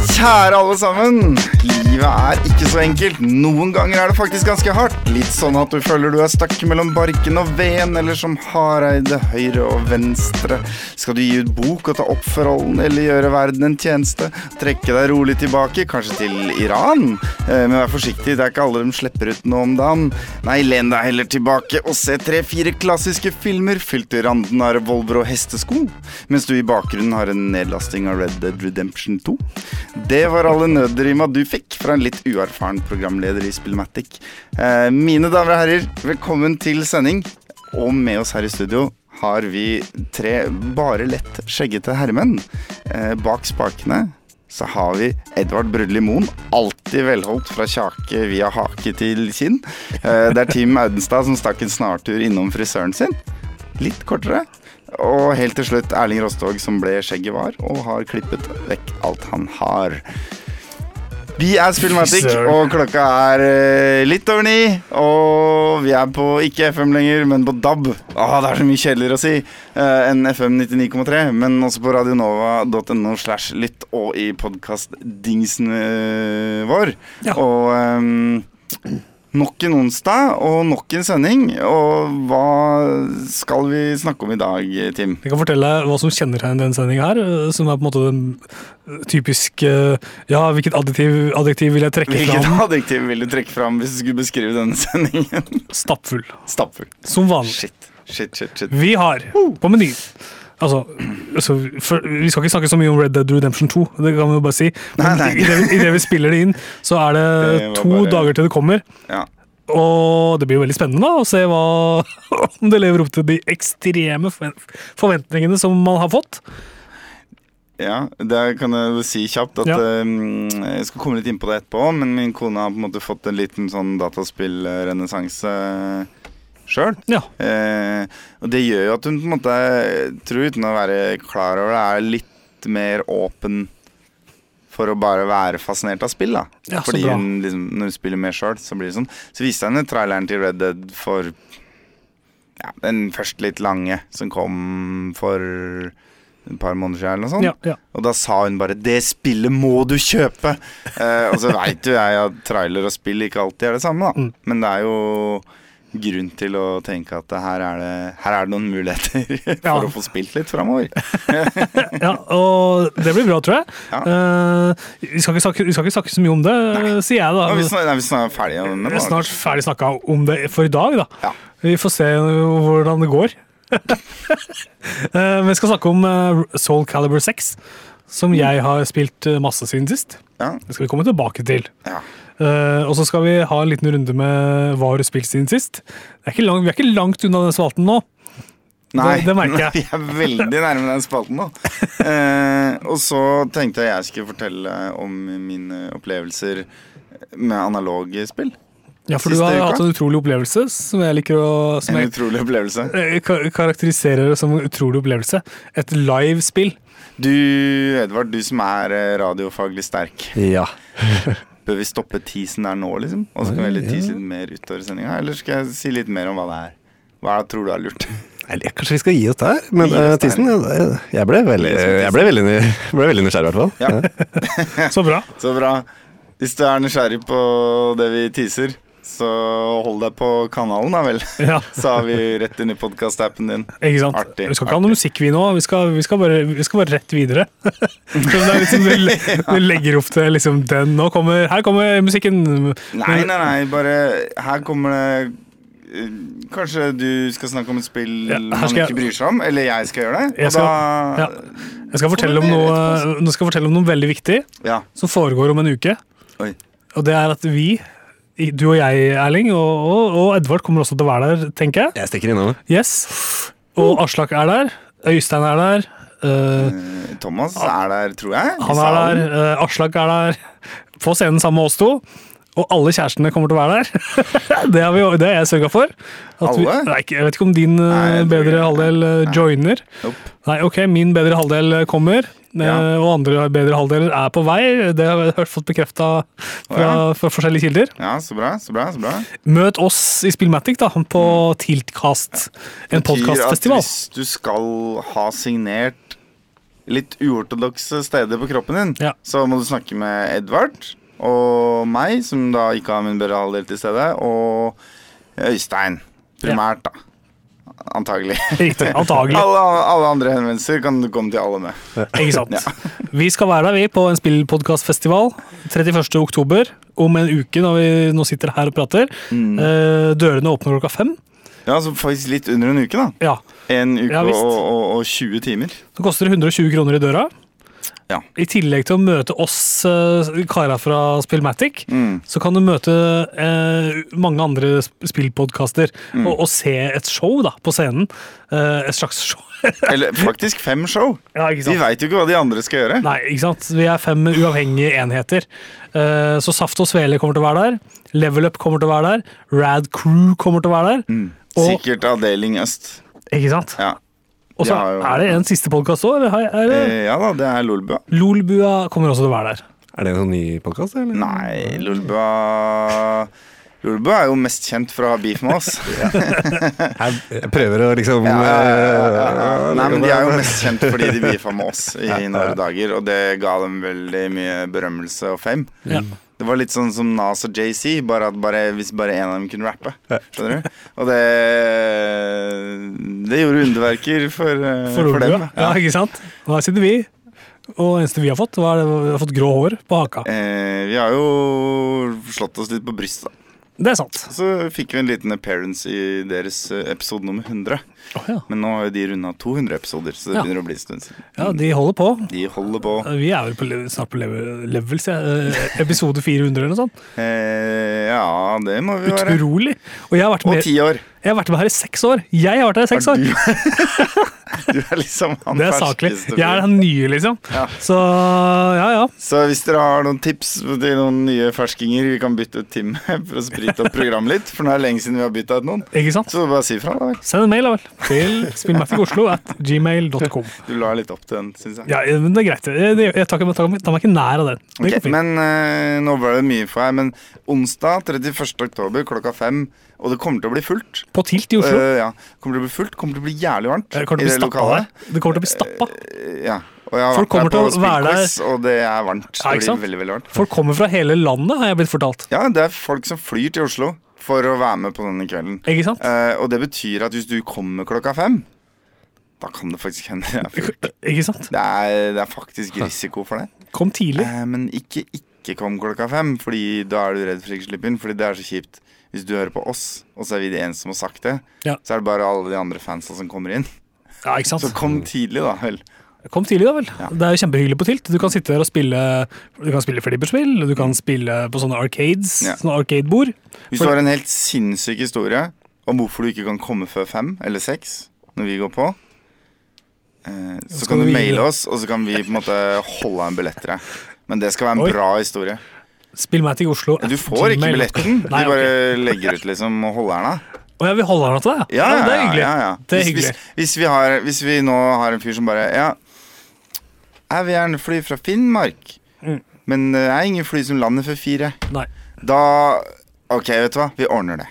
Kjære alle sammen. Livet er ikke så enkelt. Noen ganger er det faktisk ganske hardt. Litt sånn at du føler du er stakk mellom barken og veden, eller som Hareide høyre og venstre. Skal du gi ut bok og ta opp for rollen, eller gjøre verden en tjeneste? Trekke deg rolig tilbake, kanskje til Iran? Eh, Men vær forsiktig, det er ikke alle de slipper ut nå om dagen. Nei, len deg heller tilbake og se tre-fire klassiske filmer fylt til randen av revolver og hestesko, mens du i bakgrunnen har en nedlasting av Red Dead Redemption 2. Det var alle nødrima du fikk fra en litt uerfaren programleder i Spillmatic. Eh, mine damer og herrer, velkommen til sending. Og med oss her i studio har vi tre bare lett skjeggete herremenn. Eh, bak spakene så har vi Edvard Brudli Moen, alltid velholdt fra kjake via hake til kinn. Eh, det er Team Audenstad som stakk en snartur innom frisøren sin. Litt kortere. Og helt til slutt Erling Rostog, som ble skjegget var, og har klippet vekk alt han har. Vi er Spillmatic, og klokka er eh, litt over ni. Og vi er på ikke FM lenger, men på DAB. Åh, det er så mye kjedeligere å si eh, enn FM 99,3. Men også på radionova.no slash lytt og i podkastdingsen eh, vår. Ja. Og ehm, nok en onsdag og nok en sending. Og hva skal vi snakke om i dag, Tim? Jeg kan fortelle hva som kjennetegner denne sendinga her, eh, som er på en måte den eh, typiske Ja, hvilket adjektiv, adjektiv vil jeg trekke Hvilket fram? adjektiv vil du trekke fram hvis du skulle beskrive denne sendingen? Stappfull. Stappfull. Som vanlig. Shit, shit, shit. shit. Vi har på menyen Altså, altså for, Vi skal ikke snakke så mye om Red Dead Redemption 2, det kan vi jo bare si. Nei, Men nei. idet vi, i det vi spiller det inn, så er det, Det to bare- dager til det kommer. Ja. Og det blir jo veldig spennende da, å se hva, om det lever opp til de ekstreme forventningene som man har fått. Ja, det kan jeg si kjapt at Ja. um, Jeg skal komme litt inn på det etterpå, men min kone har på en måte fått en liten sånn dataspillrenessanse sjøl. Ja, Eh, og det gjør jo at hun på en måte, tror uten å være klar over det, er litt mer åpen for å bare være fascinert av spill. da Ja, så Fordi bra. hun liksom, når hun spiller mer sjøl, så blir det sånn. Så viste jeg henne traileren til Red Dead for ja, den første litt lange, som kom for et par måneder siden, eller noe sånt. ja, ja. Og da sa hun bare 'Det spillet må du kjøpe'! Eh, og så veit jo jeg at trailer og spill ikke alltid er det samme, da. Mm. Men det er jo grunn til å tenke at her, er det, her er det noen muligheter for Ja. å få spilt litt framover. ja, og det blir bra, tror jeg. Ja. Uh, vi, skal snakke, vi skal ikke snakke så mye om det, sier jeg da. Nå vi snart, er vi snart det. er snart ferdig snakka om det for i dag, da. Ja. Vi får se hvordan det går. uh, vi skal snakke om eh, Soul Calibur 6, som jeg har spilt masse siden sist. Ja. Det skal vi komme tilbake til. Ja. Eh, og så skal vi ha en liten runde med hva har du spilt siden sist. Det er ikke lang, vi er ikke langt unna den spalten nå. Nei, Det- det merker jeg. vi er veldig nærme den spalten nå. uh, og så tenkte jeg jeg skulle fortelle om mine opplevelser med analoge spill. Ja, for Siste du har uka? hatt en utrolig opplevelse som jeg liker å som En jeg, utrolig opplevelse. eh, karakteriserer det som en utrolig opplevelse. Et live-spill. Du, Edvard, du som er radiofaglig sterk. Ja. Bør vi stoppe teasen der nå, liksom? Og så kan vi heller tease litt mer utover sendinga? Eller skal jeg si litt mer om hva det er? Hva tror du er lurt? Eller kanskje vi skal gi oss der, men oss uh, der. Ja, det- jeg ble veldig, jeg ble veldig, ble veldig nysgjerrig i hvert fall. Ja. Så bra. Så bra. Hvis du er nysgjerrig på det vi teaser, så hold deg på kanalen, da vel. Ja. Så har vi rett inn i podkast-appen din. Ikke sant? Artig, vi skal ikke ha noe musikk, vi nå. Vi skal, vi skal, bare, vi skal bare rett videre. Så det liksom, vi, vi legger opp til liksom den Nå kommer, Her kommer musikken. Nei, nei, nei, bare Her kommer det eh, Kanskje du skal snakke om et spill Ja, her man ikke bryr seg om, eller jeg skal gjøre det. Jeg skal- da ja. Jeg skal fortelle om noe, mer nå skal jeg fortelle om noe veldig viktig ja. som foregår om en uke. Oi. Og det er at vi, du og jeg, Erling, og, og, og Edvard kommer også til å være der, tenker jeg. Jeg stikker innom. Yes. Og Aslak er der. Øystein er der. eh, Eh, Thomas er der, tror jeg. han er der. Uh, Aslak er der. På scenen sammen med oss to. Og alle kjærestene kommer til å være der. det, har vi, det har jeg sørga for. At vi, Alle? nei, jeg vet ikke om din eh, Nei, bedre halvdel joiner. Nope. Nei, ok, min bedre halvdel kommer. Eh, Ja. Og andre bedre halvdeler er på vei. Det har jeg fått bekrefta fra, fra forskjellige kilder. Ja, så bra, så bra. så bra. Møt oss i Spillmatic da, på Tiltcast, en Mm. Betyr at podkastfestival. Hvis du skal ha signert litt uortodokse steder på kroppen din, Ja. så må du snakke med Edvard og meg, som da ikke har min bedre halvdel til stede, og Øystein. Primært, da. Antagelig. Riktig, antagelig. Alle, alle andre henvendelser kan du komme til alle med. Ikke sant? Vi skal være der vi på en spillpodkastfestival 31. oktober. Om en uke, når vi nå sitter her og prater. Mm. Eh, dørene åpner klokka fem. Ja, så faktisk litt under en uke, da. Ja, En uke Ja, og, og, og 20 timer. Så koster det 120 kroner i døra. Ja. I tillegg til å møte oss kara karer fra Spillmatic, Mm. så kan du møte eh, mange andre sp- spillpodkaster Mm. og, og se et show da, på scenen. Eh, et slags show. Eller faktisk fem show. ja, ikke Vi sant? veit jo ikke hva de andre skal gjøre. Nei, ikke sant? Vi er fem uavhengige enheter. Eh, så Saft og Svele kommer til å være der. Level Up kommer til å være der. Rad Crew kommer til å være der. Mm. Og- Sikkert avdeling øst. Ikke sant? Ja. Og så jo- er det en siste podkast òg. Eh, ja da, det er Lolbua. Lolbua kommer også til å være der. Er det en sånn ny podkast, eller? Nei, Lolbua Lolbua er jo mest kjent for å ha beef med oss. Jeg, prøver å liksom Ja, ja, ja, ja, ja. eh, Nei, men De er jo mest kjent fordi de beefa med oss i noen dager, og det ga dem veldig mye berømmelse og fame. Det var litt sånn som Nas og JC, bare at bare, hvis bare en av dem kunne rappe. Skjønner du? Og det Det gjorde underverker for, eh, For for dem. Ja. ikke sant? Og her sitter vi. Og det eneste vi har fått, var vi har fått grå hår på haka. Eh, vi har jo slått oss litt på brystet, da. Det er sant. Så fikk vi en liten appearance i deres eh, episode nummer 100. Oh, ja. Men nå har jo de runda 200 episoder, så det Ja. begynner å bli en stund siden. ja, de holder på. De holder på. Vi er vel på, snart på level, level se- eh, episode 400 eller noe sånt. Eh, ja, det må vi være. Utrolig. Og jeg Og ti år. Jeg har vært med her i seks år. Jeg har vært her i seks år. Du, du er liksom han Det er saklig. Jeg er den nye, liksom. Ja. Så ja, ja. Så hvis dere har noen tips til noen nye ferskinger vi kan bytte ut Tim med for å sprite opp programmet litt, for nå er det lenge siden vi har bytta ut noen, Ikke sant? så bare si fra. da. Send en mail da vel til spillmaticoslo at gmail.com. Du la litt opp til den, syns jeg. Ja, men det er greit. Jeg, jeg, jeg tar, tar, meg- tar meg ikke nær av den. Det Ok, men uh, nå var det mye for deg, Men onsdag 31. oktober klokka fem, og det kommer til å bli fullt. På Tilt i Oslo. Uh, ja, kommer til å bli fullt, kommer til å bli jævlig varmt det kommer til å bli stappa Det kommer til å bli stappa. Uh, ja, og jeg har Folk vært kommer der på til å være der- spillquiz, og det er varmt. Ja, det blir veldig, veldig varmt. Folk kommer fra hele landet, har jeg blitt fortalt. Ja, det er folk som flyr til Oslo for å være med på denne kvelden. Ikke sant? Uh, og det betyr at hvis du kommer klokka fem, da kan det faktisk hende det er fullt. Ikke sant? Det er, det er faktisk risiko for det. Kom tidlig. Eh, men ikke ikke kom klokka fem, Fordi da er du redd for ikke å slippe inn. Fordi det er så kjipt. Hvis du hører på oss, og så er vi de eneste som har sagt det, Ja. så er det bare alle de andre fansa som kommer inn. Ja, ikke sant? Så kom tidlig, da vel. Kom tidlig, da vel. Ja. Det er jo kjempehyggelig på Tilt. Du kan sitte der og spille Du kan spille flipperspill, du kan spille på sånne arcades, Ja. sånne arcadebord. Hvis du har en helt sinnssyk historie om hvorfor du ikke kan komme før fem eller seks når vi går på, eh, så kan du maile oss, og så kan vi på en måte holde en billett til deg. Men det skal være en Oi. bra historie. Spillmatic Oslo. Du får ikke billetten. Du bare legger ut liksom og holder den av. Å ja, vi holder den til deg? Ja, ja, det er hyggelig. Ja, ja. Det er hvis, hyggelig. Hvis, hvis, vi har, hvis vi nå har en fyr som bare Ja, jeg vil gjerne fly fra Finnmark, Mm. men det er ingen fly som lander før fire. Nei. Da Ok, vet du hva, vi ordner det.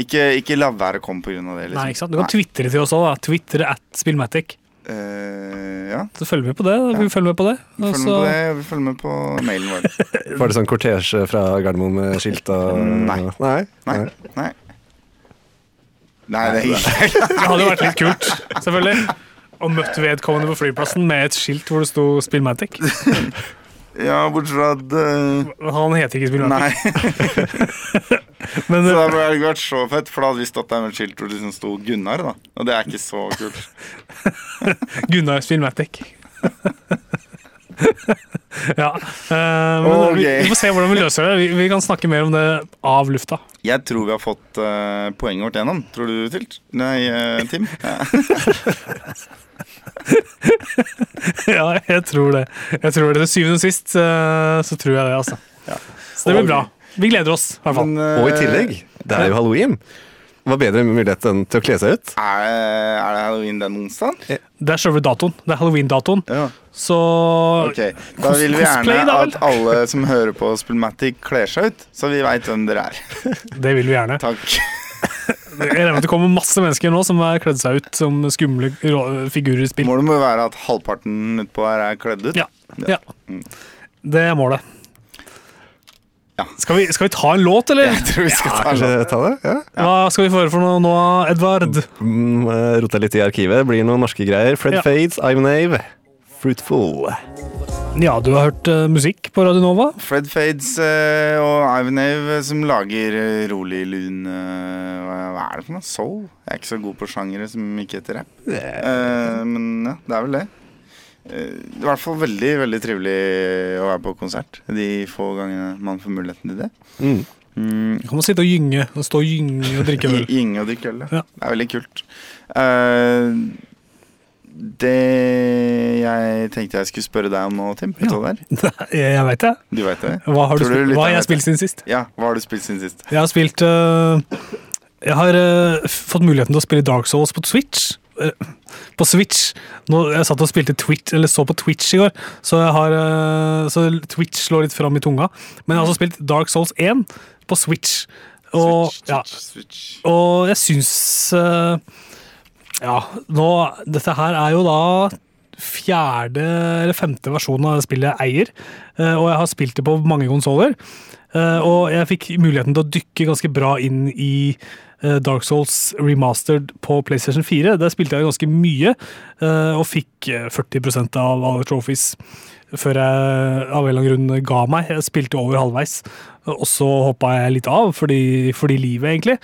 Ikke, ikke la være å komme av det. Liksom. Nei, ikke sant? Du kan twittere til oss òg. Twittere at Spillmatic. Eh, ja, Så følg med på det. Vi følger med på det. vi følger med på det, og vi følger med på mailen vår. Var det sånn kortesje fra Gardermoen med skilt og Nei. Nei? Nei. Nei. Nei, det er ikke Det hadde jo vært litt kult, selvfølgelig. Og møtt vedkommende på flyplassen med et skilt hvor det sto Spillmatic. Ja, bortsett fra at uh, Han heter ikke Spillmatic. Nei. Men Så da det hadde ikke vært så fett, for da hadde vi stått der med et skilt hvor det liksom sto Gunnar, da. Og det er ikke så kult. Gunnar Spillmatic. ja. Uh, men Ok. vi, vi får se hvordan vi løser det. Vi, vi kan snakke mer om det av lufta. Jeg tror vi har fått uh, poenget vårt gjennom. Tror du, Tilt? Nei, uh, Tim? Ja. ja, jeg tror det. Jeg tror det Til syvende og sist eh, så tror jeg det, altså. Så det blir bra. Vi gleder oss, i hvert fall. Men, eh, Og i tillegg, det er jo halloween. Hva bedre mulighet enn til å kle seg ut? Er det, er det halloween den onsdagen? Det er selve datoen. Det er halloween-datoen. Ja. Så okay. Da vil vi Cosplay, gjerne da at alle som hører på Spillmatic, kler seg ut, så vi veit hvem dere er. det vil vi gjerne. Takk. Jeg regner med at det kommer masse mennesker nå som har kledd seg ut som skumle figurer i spill. Målet må jo være at halvparten utpå her er kledd ut. Ja. ja. Det er målet. Ja. Skal, vi, skal vi ta en låt, eller? Jeg tror vi skal ta en låt. ta det? Ja. Hva skal vi få høre for noe nå, Edvard? Mm, eh, Rota litt i arkivet. Blir noen norske greier. Fred Ja. Fades, I'm Nave. Fruitful. Ja, du har hørt uh, musikk på Radio Nova. Fred Fades uh, og Ivanave som lager uh, rolig lun eh, hva, er det for noe? Soul? Jeg er ikke så god på sjangere som ikke heter rap. Eh, men ja, det er vel det. Eh, I hvert fall veldig veldig trivelig å være på konsert. De få gangene man får muligheten til det. Mm. Mm, kan man sitte og gynge. og Stå og gynge og drikke øl. Gynge og drikke øl, ja. Det er veldig kult. Eh, det jeg tenkte jeg skulle spørre deg om nå, Tim, vet du hva det er? Jeg, veit det. Du vet det? Hva har, du Tror spilt? Hva har jeg spilt siden sist? Ja, hva har du spilt siden sist? Jeg har spilt uh, Jeg har uh, fått muligheten til å spille Dark Souls på Twitch. Uh, på Switch. Nå, jeg satt og spilte Twitch, eller så på Twitch i går, så, jeg har, øh, så Twitch slår litt fram i tunga. Men jeg har også spilt Dark Souls 1 på Switch. Og, Switch, ja, switch, switch. og jeg syns øh, Ja, nå Dette her er jo da fjerde eller femte versjon av spillet jeg eier. eh, Og jeg har spilt det på mange konsoller. Eh, Og jeg fikk muligheten til å dykke ganske bra inn i eh, Dark Souls remastered på PlayStation 4. Der spilte jeg ganske mye, og fikk eh, 40% av alle trophies før jeg av en eller annen grunn ga meg. Jeg spilte over halvveis, og så hoppa jeg litt av, fordi, fordi livet, egentlig.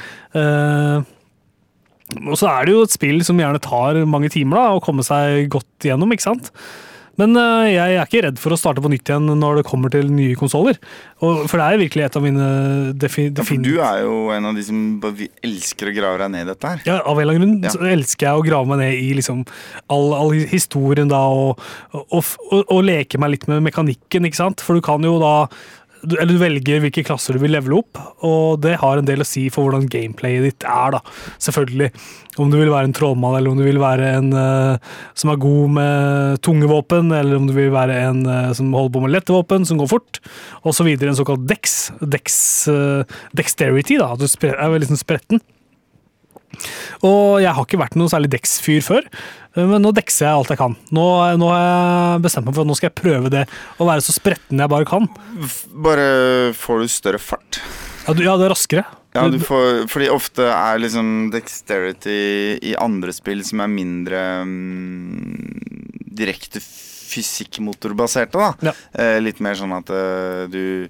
Og så er det jo et spill som gjerne tar mange timer da, å komme seg godt gjennom, ikke sant? Men eh, jeg er ikke redd for å starte på nytt igjen når det kommer til nye konsoller. For det er virkelig et av mine defi Ja, for du er jo en av de som elsker å grave deg ned i dette her. Ja, av en eller annen grunn Ja. så elsker jeg å grave meg ned i liksom all, all historien da, og, og, og, og leke meg litt med mekanikken, ikke sant? For du kan jo da eller du velger hvilke klasser du vil levele opp, og det har en del å si for hvordan gameplayet ditt er. da. Selvfølgelig. Om du vil være en trollmann, eller om du vil være en uh, som er god med tunge våpen, eller om du vil være en uh, som holder på med lette våpen, som går fort, osv. En såkalt dex. dex uh, dexterity, da. At du er veldig sånn spretten. Og jeg har ikke vært noen særlig Dex-fyr før, men nå dekser jeg alt jeg kan. Nå, nå har jeg bestemt meg for at nå skal jeg prøve det, å være så spretten jeg bare kan. Bare får du større fart. Ja, du, ja det er raskere. Ja, du får, fordi ofte er liksom dexterity i andre spill som er mindre um, direkte fysikkmotorbaserte, da. Ja. Eh, litt mer sånn at uh, du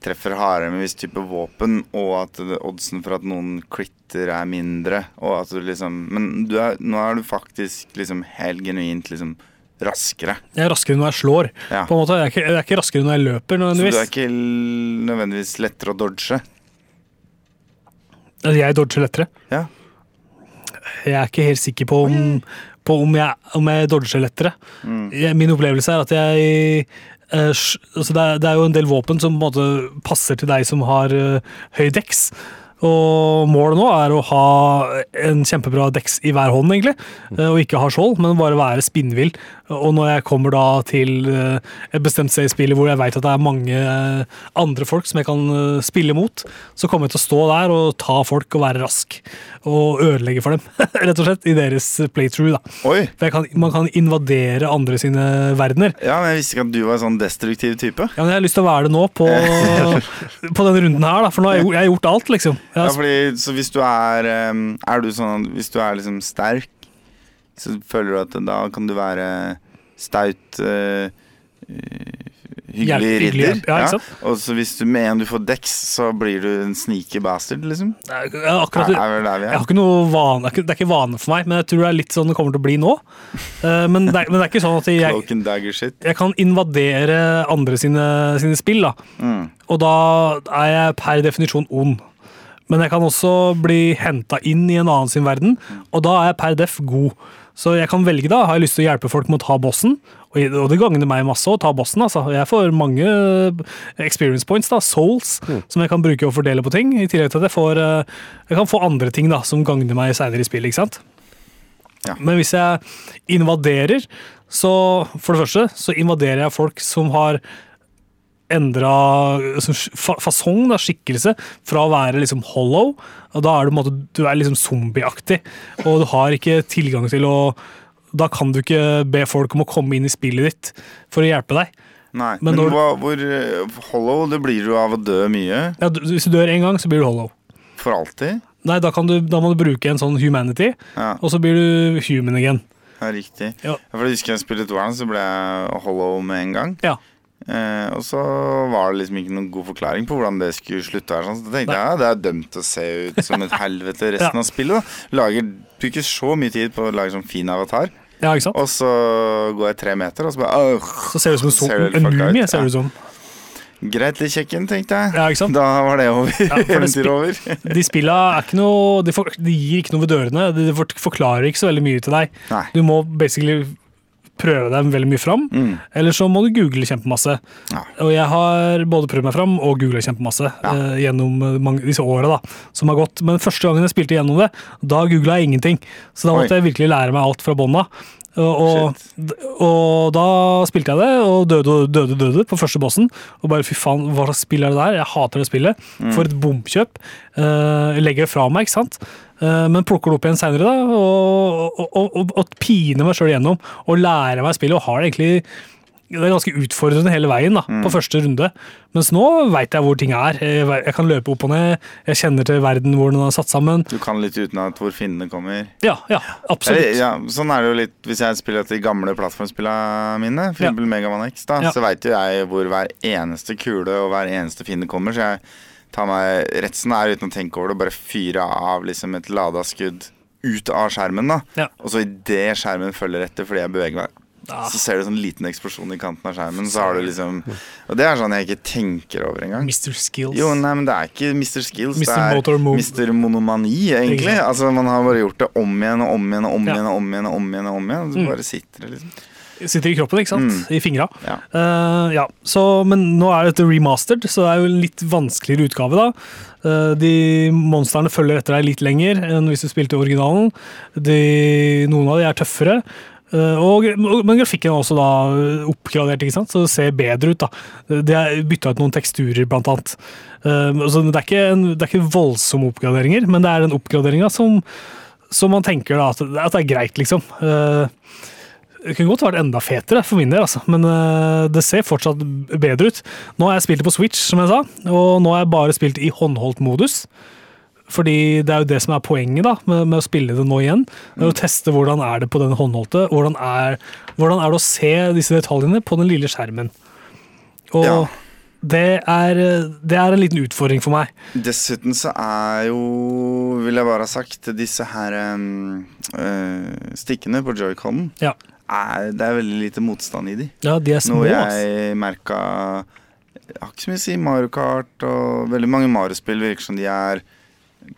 treffer hardere med viss type våpen, og at oddsen for at noen critter er mindre, og at du liksom Men du er, nå er du faktisk liksom helt genuint liksom raskere. Jeg er raskere når jeg slår. Ja. På en måte. Jeg, er ikke, jeg er ikke raskere når jeg løper. Så du er ikke nødvendigvis lettere å dodge. Altså, Jeg dodger lettere. Ja. Jeg er ikke helt sikker på om, på om, jeg, om jeg dodger lettere. Mm. Min opplevelse er at jeg eh, er, det er jo en del våpen som på en måte passer til deg som har eh, høy dex. Og målet nå er å ha en kjempebra deks i hver hånd, egentlig. eh, Og ikke ha skjold, men bare være spinnvill. Og når jeg kommer da til eh, et bestemt sted i spillet hvor jeg veit at det er mange eh, andre folk som jeg kan spille mot, så kommer jeg til å stå der og ta folk og være rask. Og ødelegge for dem, rett og slett, i deres playthrough. da. Oi! For kan, man kan invadere andre sine verdener. Ja, men jeg visste ikke at du var en sånn destruktiv type. Ja, men Jeg har lyst til å være det nå, på, på denne runden her. da, For nå har jeg, jeg har gjort alt, liksom. Ja, fordi, så hvis du er Er du sånn Hvis du er liksom sterk, så føler du at da kan du være staut eh, Hyggelig ridder. Ja, ja. Og så hvis du med en du får dex, så blir du en sneaky bastard, liksom. jeg, akkurat, Er, er der vi jeg har er? ikke noe vane, det er ikke- er vane for meg, men jeg tror det er litt sånn det kommer til å bli nå. Eh, men, det er, men det er ikke sånn at jeg, jeg kan invadere andre sine, sine spill, da. Mm. Og da er jeg per definisjon ond. Men jeg kan også bli henta inn i en annen sin verden, og da er jeg per def god. Så jeg kan velge da, har jeg lyst til å hjelpe folk med å ta bossen, og og det gagner meg masse å ta bossen. altså. Jeg får mange experience points, da, souls, som jeg kan bruke å fordele på ting. I tillegg til at jeg får eh, jeg kan få andre ting da, som gagner meg seinere i spillet. ikke sant? Ja. Men hvis jeg invaderer, så for det første så invaderer jeg folk som har endra fasong, da, skikkelse, fra å være liksom hollow. Og da er du, måte, du er liksom zombieaktig, og du har ikke tilgang til å Da kan du ikke be folk om å komme inn i spillet ditt for å hjelpe deg. Nei, Men men, når- hva, hvor eh, hollow det blir du av å dø mye? Ja, du, hvis du dør én gang, så blir du hollow. For alltid? Nei, da, kan du, da må du bruke en sånn humanity, Ja, og så blir du human again. ja riktig. Ja. For jeg husker jeg spilte Dwarn, så ble jeg hollow med en gang. Ja. Eh, og så var det liksom ikke noen god forklaring på hvordan det skulle slutte. Her, sånn. Så tenkte jeg ja, det er dømt å se ut som et helvete resten Ja. av spillet. Da. Lager, bruker så mye tid på å lage sånn fin avatar, Ja, ikke sant? og så går jeg tre meter, og så bare øh, Så ser du ut som en, ser en mumie. ser Ja. du ut som. Greit, litt kjekken, tenkte jeg. Ja, ikke sant? Da var det over. Ja, det Eventyret over. De spilla er ikke noe de, for, de gir ikke noe ved dørene. De forklarer ikke så veldig mye til deg. Nei. Du må basically prøve deg veldig mye fram, Mm. eller så må du google kjempemasse. Ja. Og jeg har både prøvd meg fram og googla kjempemasse Ja. uh, gjennom eh, mange, disse åra som har gått. Men første gangen jeg spilte gjennom det, da googla jeg ingenting. Så da Oi. måtte jeg virkelig lære meg alt fra bånn av. Og, og, da spilte jeg det, og døde og døde, døde på første bossen. Og bare fy faen, hva slags spill er det der? Jeg hater det spillet. For et bomkjøp. Uh, jeg legger det fra meg, ikke sant. Eh, men plukker det opp igjen seinere, da, og, og, og, og, piner meg sjøl gjennom. Og lærer meg spillet, og har det egentlig det er ganske utfordrende hele veien da, på første runde. Mens nå veit jeg hvor ting er. Jeg, kan løpe opp og ned. Jeg kjenner til verden hvor den er satt sammen. Du kan litt utenat hvor fiendene kommer. Ja, ja, absolutt. Ja, sånn er det jo litt hvis jeg spiller de gamle plattformspillene mine, for Ja. Megaman Mega Man X, da, Ja. så veit jo jeg hvor hver eneste kule og hver eneste fiende kommer, så jeg tar meg retten er uten å tenke over det, bare fyre av liksom et lada skudd ut av skjermen, da. Ja. Og så idet skjermen følger etter fordi jeg beveger meg, Ah. så ser du sånn liten eksplosjon i kanten av skjermen, så har du liksom Og det er sånn jeg ikke tenker over engang. Mr. Skills. Jo, nei, men det er ikke Mr. Skills. Mr. Det er Mr. Monomani, egentlig. Altså, Man har bare gjort det om igjen og om igjen og om igjen og om igjen. og om igjen og om igjen og Så Mm. bare sitter det liksom Sitter i kroppen, ikke sant? Mm. I fingra. Ja. Uh, ja, så, men nå er dette remastered, så det er jo en litt vanskeligere utgave, da. Uh, de monstrene følger etter deg litt lenger enn hvis du spilte originalen. De, noen av de er tøffere. Eh, og, men grafikken er også da oppgradert, ikke sant? så det ser bedre ut. da. Det er bytta ut noen teksturer, blant annet. Så det er, ikke en, det er ikke voldsomme oppgraderinger, men det er den oppgraderinga som, som man tenker da, at, at det er greit, liksom. Eh, det kunne godt vært enda fetere for min del, altså. men øh, det ser fortsatt bedre ut. Nå har jeg spilt det på Switch, som jeg sa, og nå har jeg bare spilt i håndholdt modus. Fordi det er jo det som er poenget da, med, med å spille det nå igjen. Er å teste hvordan er det på den håndholdte. Hvordan er, hvordan er det å se disse detaljene på den lille skjermen. Og Ja. det, er, det er en liten utfordring for meg. Dessuten så er jo, vil jeg bare ha sagt, disse her um, uh, stikkene på joyconen Ja, er, Det er veldig lite motstand i de. ja de er små. Noe jeg merka Jeg har ikke så mye å si. Mario Kart og veldig mange Mario-spill virker som de er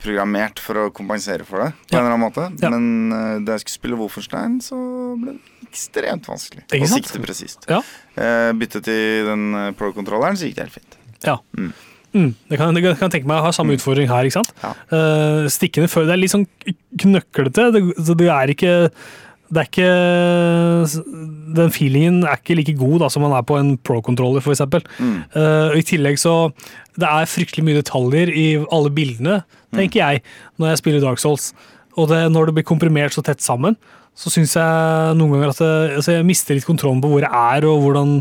programmert for å kompensere for det. På Ja. en eller annen måte Ja. Men uh, da jeg skulle spille Wolfenstein, så ble det ekstremt vanskelig å sikte presist. Ja. Uh, byttet til den øh, pro-kontrolleren, så gikk det helt fint. Ja. Mm. Mm, det kan, jeg tenke meg å ha samme utfordring her. ikke sant? Ja. Uh, stikkene før Det er litt sånn knøklete. Det, det er ikke det er ikke Den feelingen er ikke like god da, som man er på en pro-controller, f.eks. Mm. Uh, I tillegg så Det er fryktelig mye detaljer i alle bildene, tenker jeg, når jeg spiller Dark Souls. Og det, når det blir komprimert så tett sammen, så syns jeg noen ganger at det, altså jeg mister litt kontrollen på hvor jeg er, og hvordan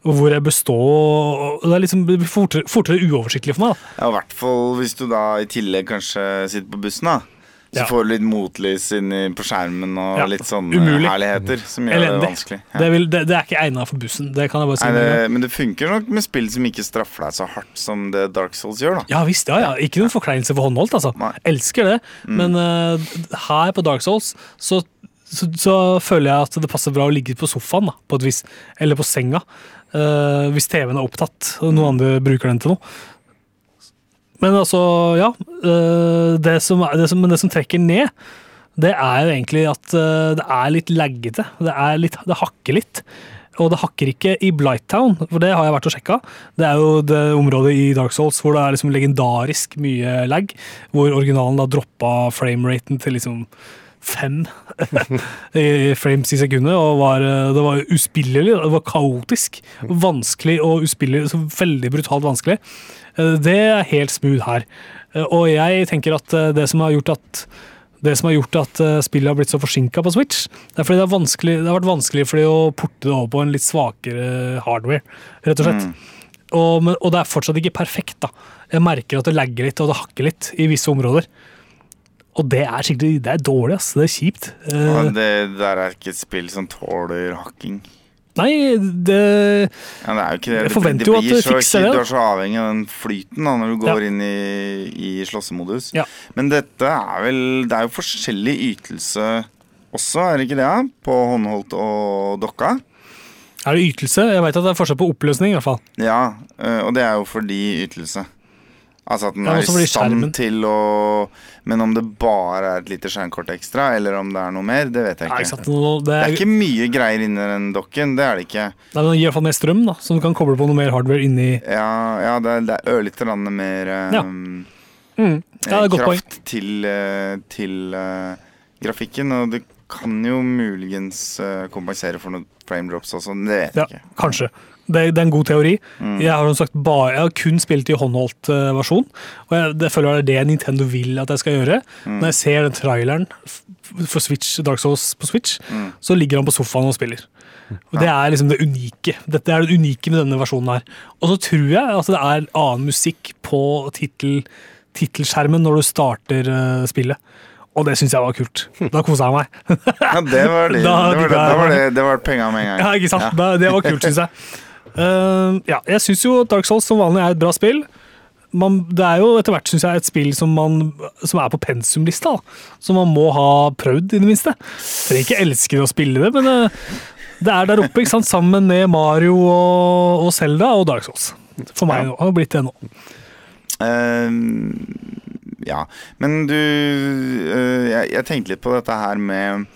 og hvor jeg består. Det er liksom fortere, fortere uoversiktlig for meg. da. Ja, I hvert fall hvis du da i tillegg kanskje sitter på bussen, da. Så Ja. får du litt motlys inni på skjermen og Ja, litt sånne umulig. herligheter som gjør Elendig. det vanskelig. Ja. Det, vil, det, det er ikke egna for bussen. Det kan jeg bare si. Nei, det, men det funker nok med spill som ikke straffer deg så hardt som det Dark Souls gjør, da. Ja visst, ja, ja. Ikke noen forkleinelse for håndholdt, altså. Nei. Elsker det. Men uh, her på Dark Souls så, så, så føler jeg at det passer bra å ligge på sofaen, da, på et vis. Eller på senga. Uh, hvis TV-en er opptatt, og noen andre bruker den til noe. Men altså, ja. øh, Det som, det som, men det som trekker ned, det er jo egentlig at øh, det er litt laggete. Det, er litt, det hakker litt. Og det hakker ikke i Blighttown, for det har jeg vært og sjekka. Det er jo det området i Dark Souls hvor det er liksom legendarisk mye lag. Hvor originalen da droppa frameraten til liksom fem frames i sekundet. Og var, øh, det var uspillelig, det var kaotisk. Vanskelig og uspillelig. Så veldig brutalt vanskelig. Eh, Det er helt smooth her. Eh, Og jeg tenker at eh, det som har gjort at det som har gjort at eh, spillet har blitt så forsinka på Switch, det er fordi det, er det har vært vanskelig for de å porte det over på en litt svakere hardware, rett og slett. Og, men, og det er fortsatt ikke perfekt. da. Jeg merker at det lagger litt og det hakker litt i visse områder. Og det er skikkelig, det er dårlig, ass. Det er kjipt. Eh, Ja, det der er ikke et spill som tåler hakking. nei, det Ja, det er jo ikke det. Jeg forventer det jo at du fikser det, Du er så avhengig av den flyten da, når du går Ja. inn i, i slåssemodus. Ja. Men dette er vel Det er jo forskjellig ytelse også, er det ikke det? På håndholdt og dokka? Er det ytelse? Jeg vet at det er forskjell på oppløsning, i hvert fall. Ja, øh, og det er jo fordi ytelse. Altså at den Ja, er i stand til å Men om det bare er et lite skjermkort ekstra, eller om det er noe mer, det vet jeg Nei, ikke. ikke sant? det, Det Det er, er ikke mye greier inni den dokken, det er det ikke. Nei, men Det gir i hvert fall mer strøm, da, så du kan koble på noe mer hardware inni Ja, ja det er, det er ørlite grann mer Ja. mm. Er godt poeng. kraft til, eh, til uh, grafikken. Og det kan jo muligens kompensere for noen frame drops også, det vet jeg ikke. kanskje. Det, det er en god teori. Mm. Jeg har sagt bare, jeg har kun spilt i håndholdt uh, versjon. Og jeg, det føler det er det Nintendo vil at jeg skal gjøre. Mm. Når jeg ser den traileren for Switch, Dark Souls på Switch, Mm. så ligger han på sofaen og spiller. Og Det er liksom det unike. Dette er det unike med denne versjonen her. Og så tror jeg at det er annen musikk på tittel, tittelskjermen når du starter uh, spillet. Og det syns jeg var kult. Da kosa jeg meg. Ja, det var det. Da det, var det, da var det. det, det var penga med en gang. Ja, ikke sant? Da- Det var kult, syns jeg. Eh, ja, jeg syns jo Dark Souls som vanlig er et bra spill. Man, det er jo etter hvert synes jeg, et spill som, man, som er på pensumlista. Som man må ha prøvd, i det minste. Trenger ikke elske det å spille det, men uh, det er der oppe, ikke sant? sammen med Mario og, og Zelda og Dark Souls. For meg nå, har det blitt det nå. Uh, ja, men du eh, jeg, jeg tenkte litt på dette her med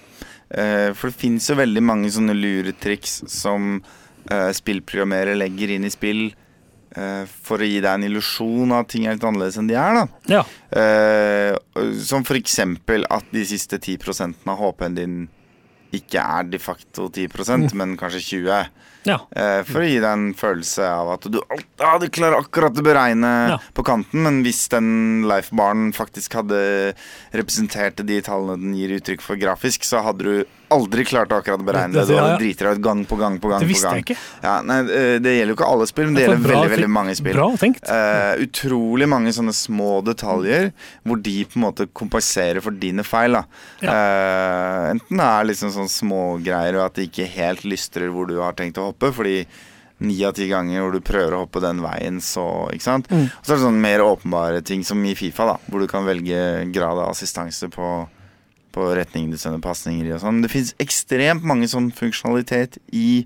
For det fins jo veldig mange sånne luretriks som uh, spillprogrammerere legger inn i spill uh, for å gi deg en illusjon av at ting er litt annerledes enn de er. da Ja. Uh, Som eksempel at de siste 10 av HP-en din ikke er de facto 10% men kanskje 20 ja. Eh, For å gi deg en følelse av at du ah, du klarer akkurat å beregne Ja. på kanten, men hvis den lifebaren faktisk hadde representert de tallene den gir uttrykk for grafisk, så hadde du aldri klart å akkurat beregne det. Det- Du hadde driti deg ut gang på gang på gang. Det visste gang. jeg ikke. Ja, nei, eh, det gjelder jo ikke alle spill, men det Det er gjelder bra veldig, veldig mange spill. Bra tenkt. Eh, utrolig mange sånne små detaljer hvor de på en måte kompenserer for dine feil. Da. Eh, enten det er liksom sånn smågreier og at det ikke helt lystrer hvor du har tenkt å hoppe, fordi ni av ti ganger hvor du prøver å hoppe den veien, så Ikke sant? Mm. Og så er det sånne mer åpenbare ting som i Fifa, da, hvor du kan velge grad av assistanse på på retningen du sender pasninger i og sånn. Det fins ekstremt mange sånn funksjonalitet i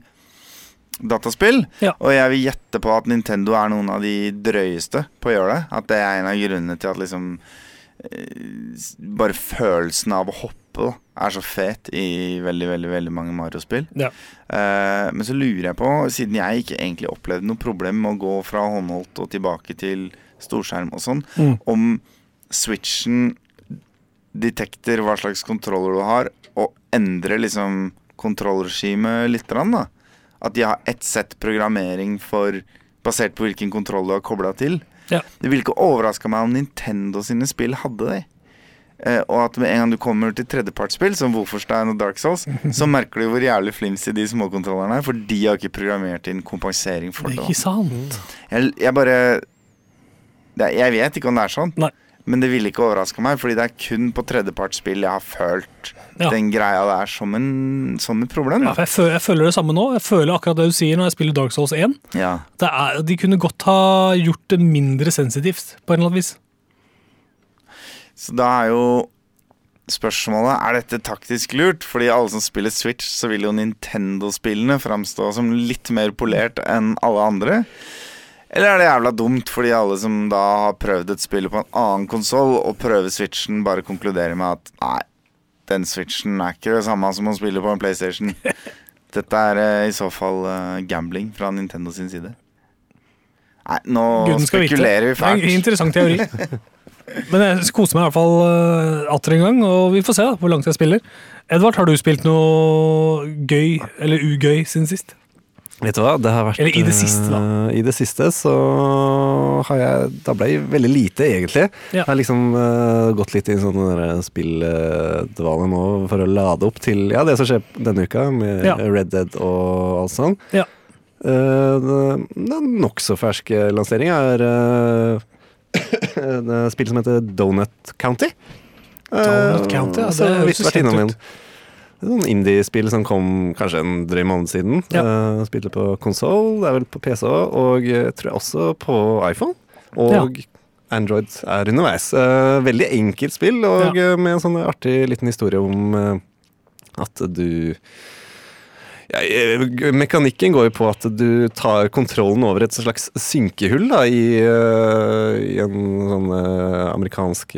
dataspill. Ja. Og jeg vil gjette på at Nintendo er noen av de drøyeste på å gjøre det. At det er en av grunnene til at liksom Bare følelsen av å hoppe da, er så fet i veldig, veldig veldig mange Mario-spill. Ja. Uh, men så lurer jeg på, siden jeg ikke egentlig opplevde noe problem med å gå fra håndholdt og tilbake til storskjerm og sånn, Mm. om switchen detekter hva slags kontroller du har, og endrer liksom kontrollregimet litt. Da. At de har ett sett programmering for basert på hvilken kontroll du har kobla til. Ja. Det ville ikke overraska meg om Nintendo sine spill hadde det. Uh, og at med en gang du kommer til tredjepartsspill, som Wolferstein og Dark Souls, så merker du hvor jævlig flimsy de småkontrollerne er, for de har ikke programmert inn kompensering for det. Ikke sant? Jeg, jeg bare det, Jeg vet ikke om det er sånn, Nei. Men det ville ikke overraska meg, fordi det er kun på tredjepartsspill jeg har følt Ja. den greia der som, en, som et problem. Ja, jeg, føler, jeg føler det samme nå. Jeg føler akkurat det du sier når jeg spiller Dark Souls 1. Ja. Det er, de kunne godt ha gjort det mindre sensitivt, på en eller annen vis. Så da er jo spørsmålet Er dette taktisk lurt. Fordi alle som spiller Switch, så vil jo Nintendo-spillene framstå som litt mer polert enn alle andre. Eller er det jævla dumt fordi alle som da har prøvd et spill på en annen konsoll, og prøver Switchen, bare konkluderer med at nei, den Switchen er ikke det samme som å spille på en PlayStation. Dette er eh, i så fall eh, gambling fra Nintendo sin side. Nei, nå vite. spekulerer vi Det er en interessant teori. Men jeg koser meg i hvert fall uh, atter en gang, og vi får se da, hvor langt jeg spiller. Edvard, har du spilt noe gøy eller ugøy siden sist? Vet du hva, det har vært Eller i det siste, da. Uh, I det siste så har jeg Da ble jeg veldig lite, egentlig. Ja. Jeg har liksom uh, gått litt i sånn spilldvale nå for å lade opp til ja, det som skjer denne uka, med Ja. Red Dead og alt sånt. Ja. Uh, den nokså ferske lanseringa er et spill som heter Donut County. Donut County, ja, det har høres vært kjent innom ut. En sånn indie-spill som kom kanskje en drøy måned siden. Ja. Uh, spilte på konsoll, det er vel på PC òg, og jeg tror jeg også på iPhone. Og Android er underveis. Uh, veldig enkelt spill, og eh, med en sånn artig liten historie om eh, at du ja, eh, Mekanikken går jo på at du tar kontrollen over et slags synkehull da, i, eh, i en sånn eh, amerikansk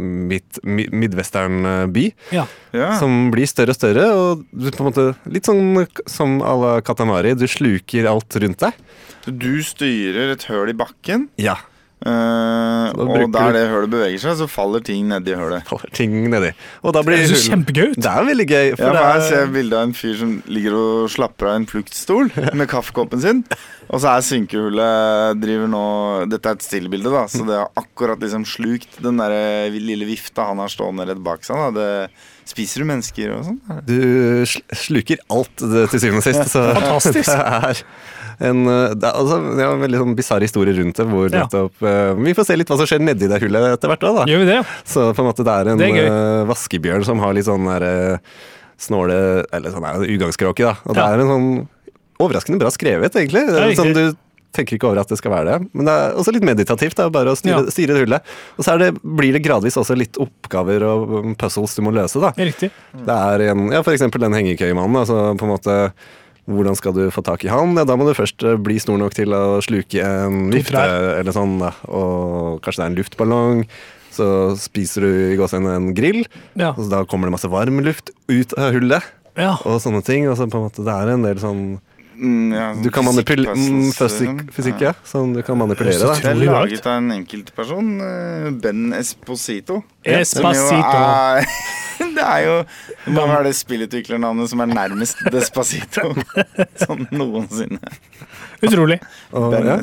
mid, midwestern-by. Ja. Ja. Som blir større og større, og du på en måte Litt sånn som à la Katamari. Du sluker alt rundt deg. Så du styrer et høl i bakken, Ja. Eh, da og der det hølet beveger seg, så faller ting nedi hølet. Faller ting nedi. Og da Det blir høres jo kjempegøy ut. Det er veldig gøy. Ja, For for Her ser jeg er, bilde av en fyr som ligger og slapper av i en fluktstol med kaffekoppen sin. Og så er synkehullet driver nå Dette er et stillbilde, da, så det har akkurat liksom slukt den der lille vifta han har stående rett bak seg. Da. Det Spiser du mennesker og sånn? du sluker alt det, til syvende og sist. Så Fantastisk. det er en, eh, det er, altså, det er en veldig sånn bisarr historie rundt det. Hvor Ja. nettopp uh, Vi får se litt hva som skjer nedi det hullet etter hvert. da. Da. Gjør vi det? ja? Så på en måte det er en Det er eh, vaskebjørn som har litt sånn der, uh, snåle Eller sånn er det da. Og det er en sånn overraskende bra skrevet, egentlig. Det er sånn du tenker ikke over at det skal være det. Men det er også litt meditativt. Det er bare å styre, Ja. styre hullet. Og så det, blir det gradvis også litt oppgaver og um, puzzles du må løse, da. Riktig. Det er en, ja, for eksempel den hengekøyemannen. Altså på en måte hvordan skal du få tak i han? Ja, da må du først eh, bli stor nok til å sluke en vifte eller sånn. Da. Og kanskje det er en luftballong. Så spiser du i gåsehudet en grill, Ja. og så da kommer det masse varm luft ut av hullet. ja. Og sånne ting. Og så på en måte det er en del sånn ja, sånn Du kan manipulere fysikk, fysikk, ja. Som du kan manipulere, da. Det er laget av en enkeltperson, eh, Ben Esposito. Esposito. Det er jo Hva er det spillutviklernavnet som er nærmest Despacito sånn noensinne. Utrolig. Og, Ben ja.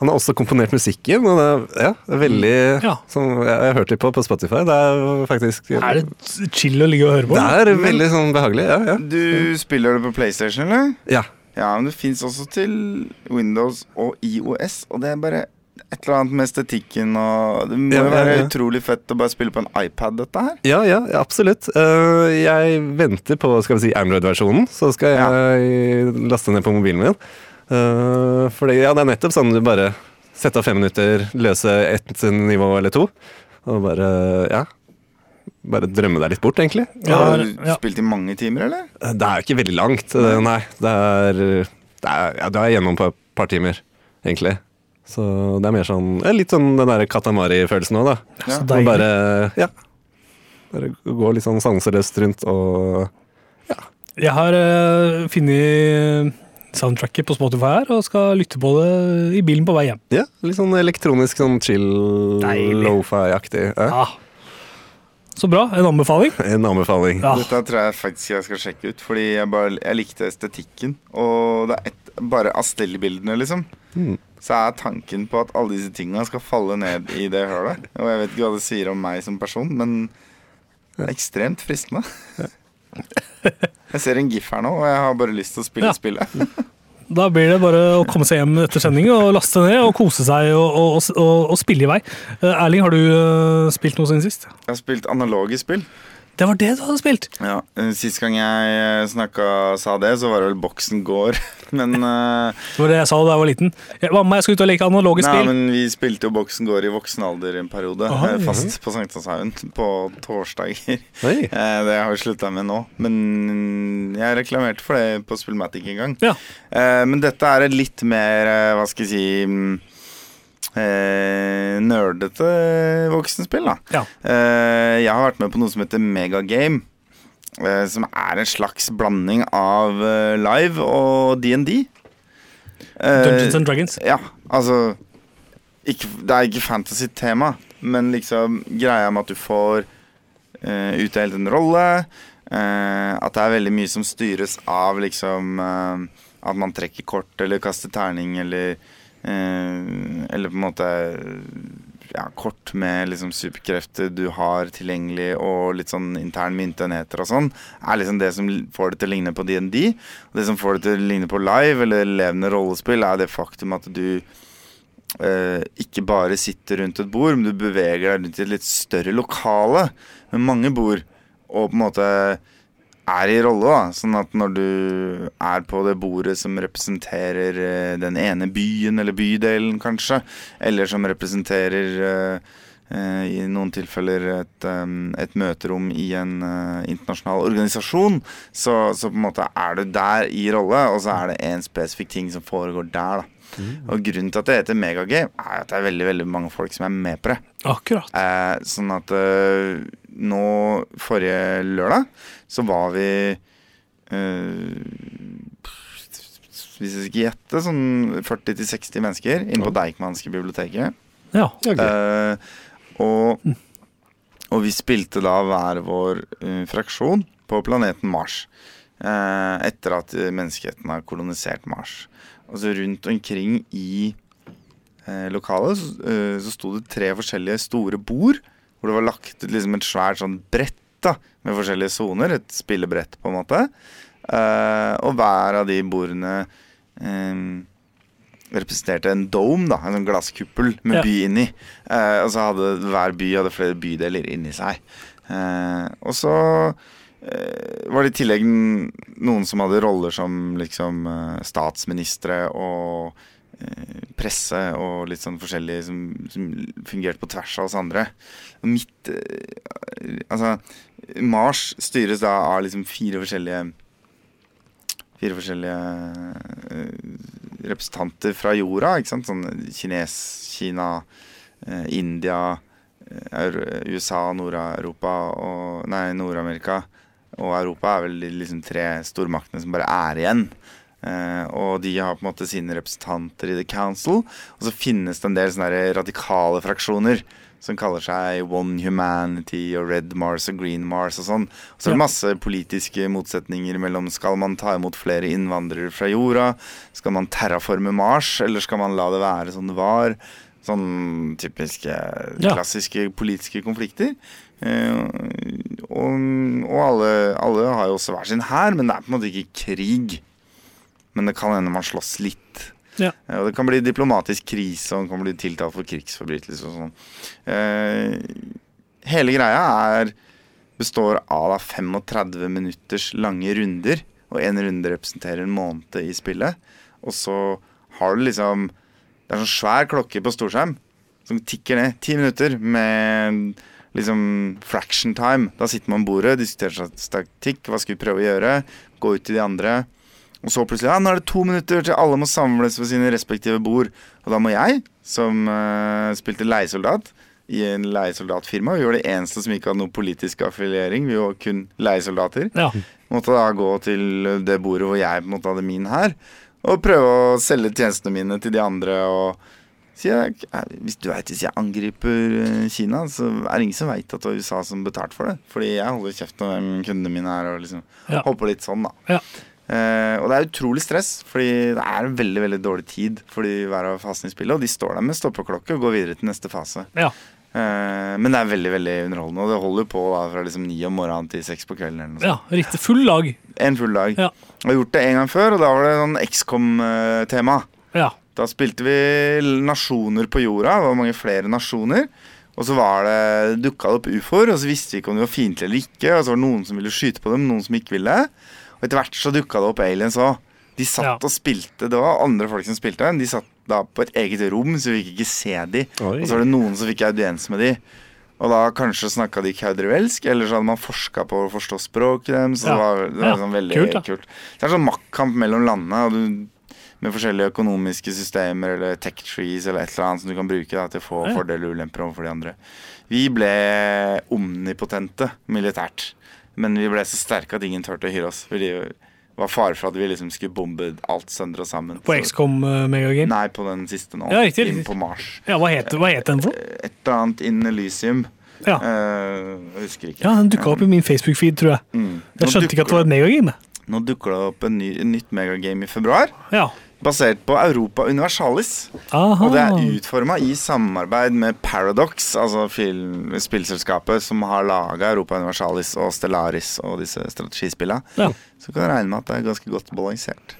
Han har også komponert musikken, og det er, ja, det er veldig Ja. som, jeg, jeg har hørt litt på på Spotify. Det er faktisk Er det chill å ligge og høre på? Det er veldig sånn behagelig, ja. ja. Du spiller det på PlayStation, eller? ja. Ja, men det fins også til Windows og IOS, og det er bare et eller annet med estetikken og Det må jo ja, være ja. utrolig fett å bare spille på en iPad, dette her. Ja, ja, ja, absolutt. Eh, jeg venter på skal vi si, Android-versjonen, så skal jeg laste ned på mobilen min. Uh, det, ja, det er nettopp sånn du bare setter av fem minutter, løse ett nivå eller to, og bare ja. Bare drømme deg litt bort, egentlig. Ja, Har du ja. spilt i mange timer, eller? Eh, Det er jo ikke veldig langt, eh, nei. Det er, det er Ja, du er gjennom på et par timer, egentlig. Så det er mer sånn Litt sånn den der Katamari-følelsen òg, da. Ja. Så bare Ja. Bare gå litt sånn sanseløst rundt og ja. Jeg har uh, funnet soundtracket på Spotify her, og skal lytte på det i bilen på vei hjem. Ja, litt sånn elektronisk, sånn chill, lofi-aktig. Ja. Ja. Så bra. En anbefaling. En anbefaling. Ja. Dette tror jeg faktisk jeg skal sjekke ut, fordi jeg, bare, jeg likte estetikken. Og det er et, bare av stillbildene, liksom. Mm. Så er tanken på at alle disse tinga skal falle ned i det hølet. Og jeg vet ikke hva det sier om meg som person, men det er ekstremt fristende. Jeg ser en gif her nå, og jeg har bare lyst til å spille Ja. spillet. Da blir det bare å komme seg hjem etter sending og laste ned og kose seg og, og, og, og spille i vei. Eh, Erling, har du eh, spilt noe siden sist? Jeg har spilt analoge spill. Det var det du hadde spilt! Ja, eh, Sist gang jeg snakka sa det, så var det vel Boksen gård. Men uh, Det var det jeg sa da jeg var liten. Mamma, jeg skal ut og leke analoge Nei, spill. men vi spilte jo Boksen gård i voksen alder en periode. Aha, eh, fast på Sankthanshaugen på torsdager. Oi. Eh, Det har vi slutta med nå. Men Jeg reklamerte for det på Spillmatic en gang. Ja. Eh, men dette er et litt mer, eh, hva skal jeg si mm, eh, Nerdete voksenspill, da. Ja. Eh, jeg har vært med på noe som heter Megagame. Eh, som er en slags blanding av eh, live og DND. Eh, Dungeons and Dragons. ja, altså ikke, Det er ikke fantasy-tema, men liksom greia med at du får eh, utdelt en rolle. eh, at det er veldig mye som styres av liksom At man trekker kort eller kaster terning eller Eller på en måte ja, kort med liksom superkrefter du har tilgjengelig, og litt sånn intern myntenheter og sånn, er liksom det som får det til å ligne på DND. Og det som får det til å ligne på live eller levende rollespill, er det faktum at du eh, ikke bare sitter rundt et bord, men du beveger deg rundt i et litt større lokale med mange bord, og på en måte er i rolle. da Sånn at når du er på det bordet som representerer eh, den ene byen eller bydelen, kanskje, eller som representerer eh, i noen tilfeller et, eh, et møterom i en eh, internasjonal organisasjon, så, så på en måte er du der i rolle, og så er det en spesifikk ting som foregår der. da Og grunnen til at det heter megagame, er at det er veldig veldig mange folk som er med på det. Akkurat. Eh, sånn at eh, nå, forrige lørdag, så var vi eh, Hvis jeg skal gjette, sånn 40-60 mennesker inne på Deichmanske biblioteket. Ja. Eh, og, og vi spilte da hver vår eh, fraksjon på planeten Mars. eh, etter at menneskeheten har kolonisert Mars. Og så rundt omkring i eh, lokalet så, uh, sto det tre forskjellige store bord. Hvor det var lagt liksom et svært sånn brett da, med forskjellige soner. Et spillebrett, på en måte. Uh, og hver av de bordene eh, representerte en dome, da, en sånn glasskuppel med by inni. Eh, og så hadde hver by hadde flere bydeler inni seg. Eh, og så eh, var det i tillegg noen som hadde roller som liksom eh, statsministre og eh, presse og litt sånn forskjellig som, som fungerte på tvers av oss andre. Og mitt eh, Altså, Mars styres da av liksom fire forskjellige Fire forskjellige eh, representanter fra jorda, ikke sant? Sånn Kines, Kina, eh, India, eh, USA, Nord-Europa og Nei, Nord-Amerika og Europa er vel de liksom tre stormaktene som bare er igjen. Eh, og de har på en måte sine representanter i The Council. Og så finnes det en del sånne radikale fraksjoner som kaller seg One Humanity og Red Mars og Green Mars og sånn. Og så er det masse politiske motsetninger mellom skal man ta imot flere innvandrere fra jorda, skal man terraforme Mars, eller skal man la det være som det var? Sånn typiske klassiske politiske konflikter. Eh, og og alle, alle har jo også hver sin hær, men det er på en måte ikke krig. Men det kan hende man slåss litt. Ja. Eh, Og det kan bli diplomatisk krise, og han kan bli tiltalt for krigsforbrytelser og sånn. Eh, hele greia er består av 35 minutters lange runder, og én runde representerer en måned i spillet. Og så har du liksom Det er sånn svær klokke på storskjerm som tikker ned. Ti minutter med liksom fraction time. Da sitter man om bordet, diskuterer statistikk, hva skal vi prøve å gjøre, gå ut til de andre. Og så plutselig ja, nå er det to minutter til alle må samles ved sine respektive bord. Og da må jeg, som uh, spilte leiesoldat i en leiesoldatfirma, vi var det eneste som ikke hadde noen politisk affiliering, vi var kun leiesoldater, Ja. måtte da gå til det bordet hvor jeg på en måte hadde min her, og prøve å selge tjenestene mine til de andre. og eh, Hvis du vet, hvis jeg angriper eh, Kina, så er det ingen som veit at det var USA som betalte for det. Fordi jeg holder kjeft om hvem kundene mine er, og liksom Ja. holder på litt sånn, da. Ja. Eh, og det er utrolig stress, fordi det er en veldig veldig dårlig tid for de hver av fasene i spillet. Og de står der med stoppeklokke og går videre til neste fase. ja. Uh, men det er veldig veldig underholdende, og det holder på da, fra liksom ni om morgenen til seks på kvelden. Eller noe. Ja, riktig. Full lag. En full dag. Ja. Jeg har gjort det en gang før, og da var det sånn XCOM-tema. Ja. Da spilte vi nasjoner på jorda. Det var mange flere nasjoner. Og så var det dukka det opp ufoer, og så visste vi ikke om de var fiendtlige eller ikke. Og så var det noen som ville skyte på dem, noen som ikke ville. Og etter hvert så dukka det opp aliens òg. De satt Ja. og spilte. Det var andre folk som spilte. De satt da på et eget rom, så vi fikk ikke se de. Oi. Og så var det noen som fikk audiens med de. Og da kanskje snakka de kaudervelsk, eller så hadde man forska på å forstå språket deres. Så Ja. det var, det var Ja, sånn veldig kult, kult. Det er sånn maktkamp mellom landene. Og du, med forskjellige økonomiske systemer eller tech trees eller et eller annet som du kan bruke da, til å få Ja. fordeler og ulemper overfor de andre. Vi ble omnipotente militært, men vi ble så sterke at ingen turte å hyre oss. Fordi det var fare for at vi liksom skulle bombe alt sønder og sammen. På XCOM uh, Megagame? Nei, på den siste nå. Ja, riktig, Inn på Mars. Ja, hva het, hva het den for? Et eller annet In Elysium. Ja. Uh, husker ikke. ja, Den dukka opp i min Facebook-feed, tror jeg. Mm. Jeg skjønte ikke at det var et megagame. Nå dukker det opp en ny, en nytt megagame i februar, Ja. Basert på Europa Universalis. Aha. Og det er utforma i samarbeid med Paradox, altså film, spillselskapet som har laga Europa Universalis og Stellaris og disse strategispilla. Ja. Så kan du regne med at det er ganske godt balansert.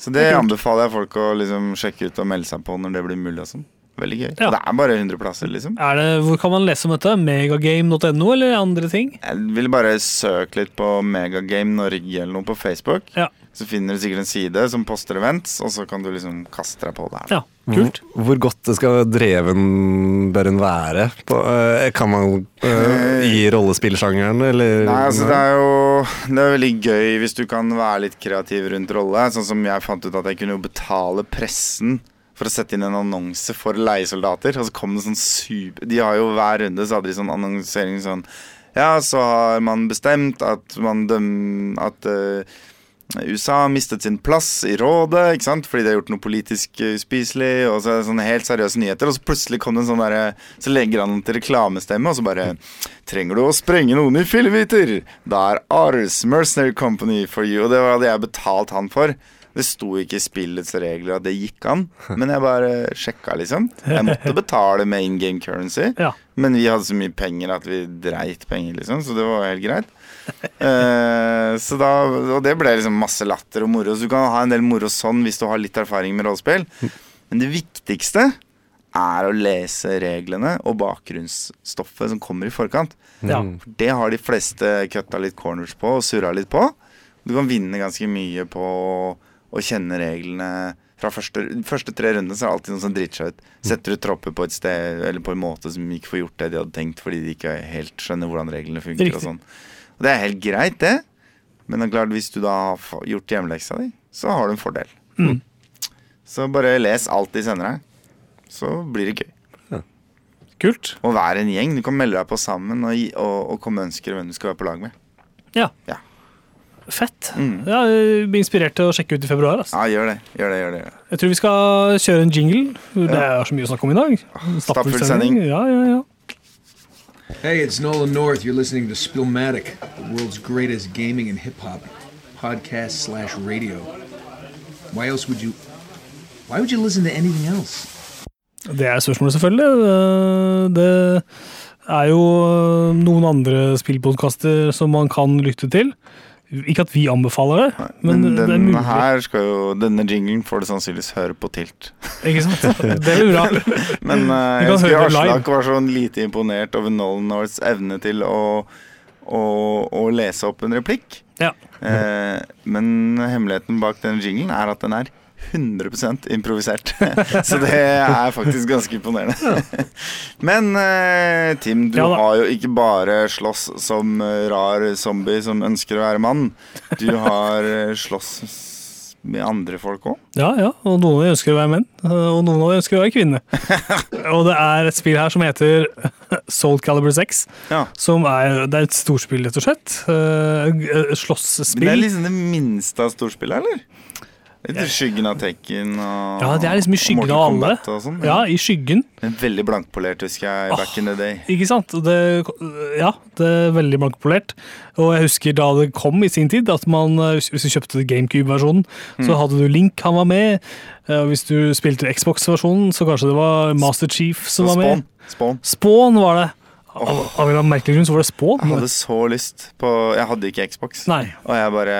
Så det, er anbefaler jeg folk å liksom sjekke ut og melde seg på når det blir mulig. og sånn. Veldig gøy. Ja. Det er bare 100 plasser, liksom. Er det, hvor kan man lese om dette? Megagame.no eller andre ting? Jeg vil bare søke litt på Megagame Norge eller noe på Facebook. Ja. Så finner du sikkert en side som poster events, og så kan du liksom kaste deg på der. Ja, kult. Hvor, hvor godt skal dreven bør en være? På, eh, kan man uh, i rollespillsjangeren, eller? Nei, altså det er jo Det er veldig gøy hvis du kan være litt kreativ rundt rolle. Sånn som jeg fant ut at jeg kunne jo betale pressen for å sette inn en annonse for leiesoldater. Og så kom det sånn super De har jo hver runde så hadde de sånn annonsering sånn Ja, så har man bestemt at man dømmer At eh, USA har mistet sin plass i rådet, ikke sant? fordi de har gjort noe politisk eh, uspiselig. Og så er det sånne helt seriøse nyheter, og så plutselig kom det en sånn der, Så legger han den til reklamestemme, og så bare Trenger du å sprenge noen i fillebiter? Da er Ars Mercenary Company for you. Og det var det jeg betalt han for. Det sto ikke i spillets regler at det gikk an, men jeg bare sjekka, liksom. Jeg måtte betale med in game currency, Ja. men vi hadde så mye penger at vi dreit penger, liksom, så det var helt greit. Eh, så da, og det ble liksom masse latter og moro. Så du kan ha en del moro sånn hvis du har litt erfaring med rollespill. Men det viktigste er å lese reglene og bakgrunnsstoffet som kommer i forkant. Ja. Det har de fleste cutta litt corners på og surra litt på. Du kan vinne ganske mye på å kjenne reglene fra første, første tre rundene så er det alltid noen som driter seg ut. Setter du tropper på et sted eller på en måte som ikke får gjort det de hadde tenkt fordi de ikke helt skjønner hvordan reglene funker. Og sånn. Og det er helt greit, det. Men det er klart, hvis du da har gjort hjemmeleksa di, så har du en fordel. Mm. Så bare les alt de sender deg. Så blir det gøy. Kult. Og vær en gjeng. Du kan melde deg på sammen og, og, og komme med ønsker hvem du skal være på lag med. Ja. Ja. Fett. Mm. Ja, blir inspirert til å sjekke ut i februar. Altså. Ja, gjør det. Gjør det, gjør det. Gjør det. Jeg tror vi skal kjøre en jingle. Det er så mye å snakke om i dag. Stappfull sending. Ja, ja, ja. Hey, it's Nolan North. You're listening to Spillmatic, the world's greatest gaming and hip hop podcast slash radio. Why else would you? Why would you listen to anything else? Det er spørsmålet, selvfølgelig. Det er jo eh, noen andre spillpodkaster som man kan lytte til. Ikke at vi anbefaler det, men, Men det er denne mulig. her skal jo Denne jinglen får du sannsynligvis høre på tilt. Ikke sant? Det blir bra. Men uh, jeg husker det. Aslak var sånn lite imponert over Nolan Norths evne til å, å, å lese opp en replikk. Ja. Eh, men hemmeligheten bak den jinglen er at den er 100% improvisert. Så det er faktisk ganske imponerende. Men eh, Tim, du har jo ikke bare slåss som rar zombie som ønsker å være mann. Du har eh, slåss med andre folk òg. Ja, ja, og noen av dem ønsker å være menn, eh, og noen av dem ønsker å være kvinne. og det er et spill her som heter Soul Calibur 6, Ja. som er, det er et storspill, rett og slett. Slåssspill. Det er liksom det minste av storspillet, eller? Litt i skyggen av Tekken og Ja, det er liksom i skyggen av alle. Sånn, Ja, i skyggen. En veldig blankpolert, husker jeg, back in the day. Ikke sant? Det, ja, det er veldig blankpolert. Og jeg husker da det kom i sin tid, at man, eh, hvis du kjøpte GameCube-versjonen, Mm. så hadde du Link, han var med. Eh, og Hvis du spilte Xbox-versjonen, så kanskje det var Master Chief som Så var Spawn. med. Spawn. Spawn var det. Av, av en merkelig grunn så var det Jeg hadde så lyst på Jeg hadde ikke Xbox. Nei. Og jeg bare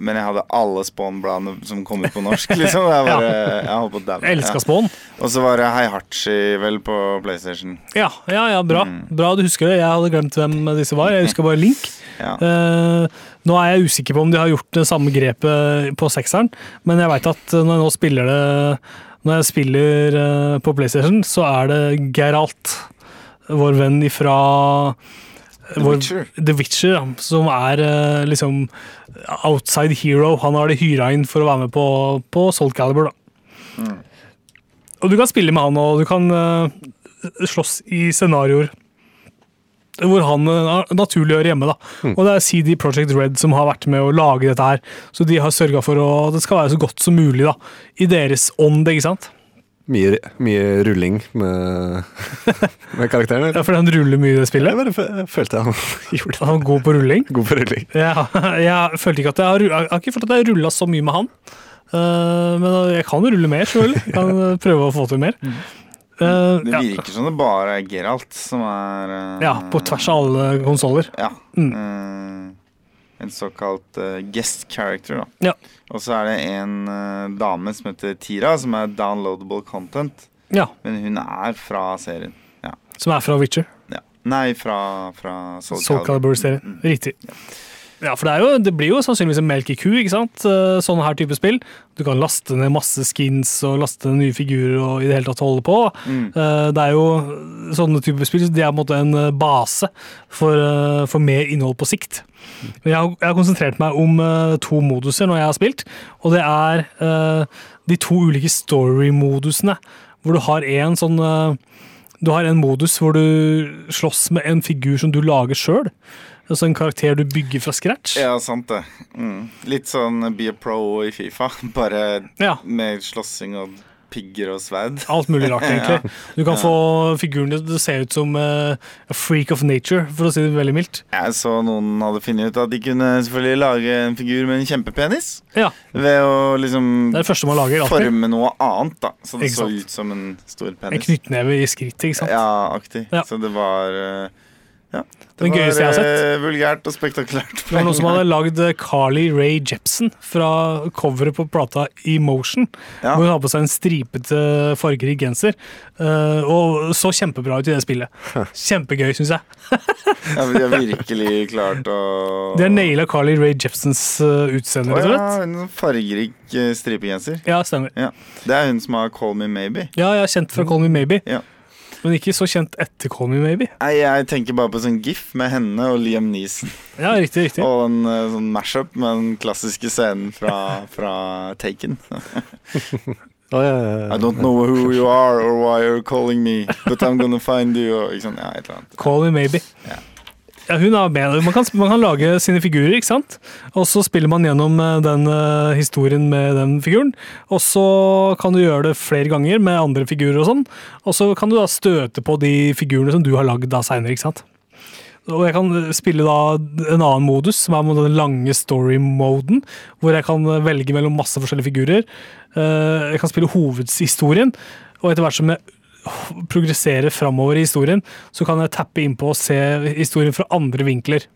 Men jeg hadde alle Spawn-bladene som kom ut på norsk, liksom. Jeg bare Jeg holdt på å daue. Elska Ja. Spawn. Og så var det Heihachi vel på PlayStation. Ja, ja, ja, bra. Mm. Bra du husker det. Jeg hadde glemt hvem disse var. Jeg husker bare Link. Ja. Uh, nå er jeg usikker på om de har gjort det samme grepet på sekseren, men jeg veit at når jeg nå spiller det Når jeg spiller eh, på PlayStation, så er det Geralt vår venn ifra The vår- Witcher. The Witcher, ja, som er eh, liksom outside hero. Han har de hyra inn for å være med på, på Soul Calibur. Da. Mm. Og du kan spille med han, og du kan eh, slåss i scenarioer hvor han eh, naturlig hører hjemme. da. Og det er CD Project Red som har vært med å lage dette her. Så de har sørga for å, at det skal være så godt som mulig da, i deres ånd. ikke sant? Mye, mye rulling med, med karakteren. Ja, Fordi han ruller mye i det Jeg bare følte han gjorde det. Han er god på rulling. God på rulling. Jeg, jeg følte ikke at jeg har, jeg har ikke følt at jeg har rulla så mye med han. Uh, men jeg kan rulle mer, selvfølgelig. Jeg kan eh, prøve å få til mer. Uh, Det ja. virker som det bare er Geralt som er uh, ja, på tvers av alle konsoller. Ja. Mm. En såkalt uh, guest character, da. Ja. Og så er det en uh, dame som heter Tira, som er downloadable content. Ja, Men hun er fra serien. Som er fra Witcher. Ja. Nei, fra, fra Soul, Soul Calibur. Calibur-serien. Riktig. Ja, for det, er jo, det blir jo sannsynligvis en melk i ku, ikke sant? Sånn Sånne her type spill. Du kan laste ned masse skins og laste ned nye figurer og i det hele tatt holde på. Mm. Eh, Det er jo sånne type spill, de er på en måte en eh, base for, eh, for mer innhold på sikt. Men jeg har, jeg har konsentrert meg om eh, to moduser når jeg har spilt, og det er eh, de to ulike story-modusene. Hvor du har en sånn eh, Du har en modus hvor du slåss med en figur som du lager sjøl. Altså en karakter du bygger fra scratch. Ja, sant det. Mm. Litt sånn Be a Pro i Fifa, bare Ja, med slåssing og pigger og sverd. Alt mulig rart, egentlig. Du kan få figuren til å se ut som uh, a freak of nature, for å si det veldig mildt. Jeg så noen hadde funnet ut at de kunne selvfølgelig lage en figur med en kjempepenis. Ja, Ved å liksom Det det man lager. forme noe annet, da. Så det så ut som en stor penis. En knyttneve i skrittet, ikke sant. Ja, aktig. Ja. Så det var uh, Ja. Det var eh, vulgært og spektakulært. Det var noen som hadde lagd eh, Carly Rae Jepsen fra coveret på plata Emotion. Ja. Hvor hun har på seg en stripete, fargerik genser. eh, og så kjempebra ut i det spillet. Kjempegøy, syns jeg. Ja, de har virkelig klart å De har naila Carly Rae Jepsens eh, utseende, rett og ja, slett. en fargerik eh, stripegenser. Ja, stemmer. Ja. Det er hun som har Call Me Maybe. Ja, jeg er kjent fra Call Me Maybe, Ja. Men ikke så kjent etter Call Me Maybe. Nei, jeg tenker bare på sånn gif med henne og Liam Neeson. Ja, riktig, riktig. Og en sånn sånn mashup med den klassiske scenen fra, fra Taken. Oh, ja, ja, ja. I don't know who you are or why you're calling me, but I'm gonna find you. Og ikke sant? Ja, et eller annet. Call Me Maybe. Ja. Hun er med. Man kan, man kan lage sine figurer, ikke sant? Og så spiller man gjennom eh, den uh, historien med den figuren. Og så kan du gjøre det flere ganger med andre figurer og sånn. Og så kan du da støte på de figurene som du har lagd da seinere, ikke sant? Og jeg kan eh, spille da en annen modus, som er den lange story-moden, hvor jeg kan velge mellom masse forskjellige figurer. Uh, Jeg kan spille hovedhistorien, og etter hvert som jeg progresserer framover i historien, så kan jeg tappe innpå og se historien fra andre vinkler.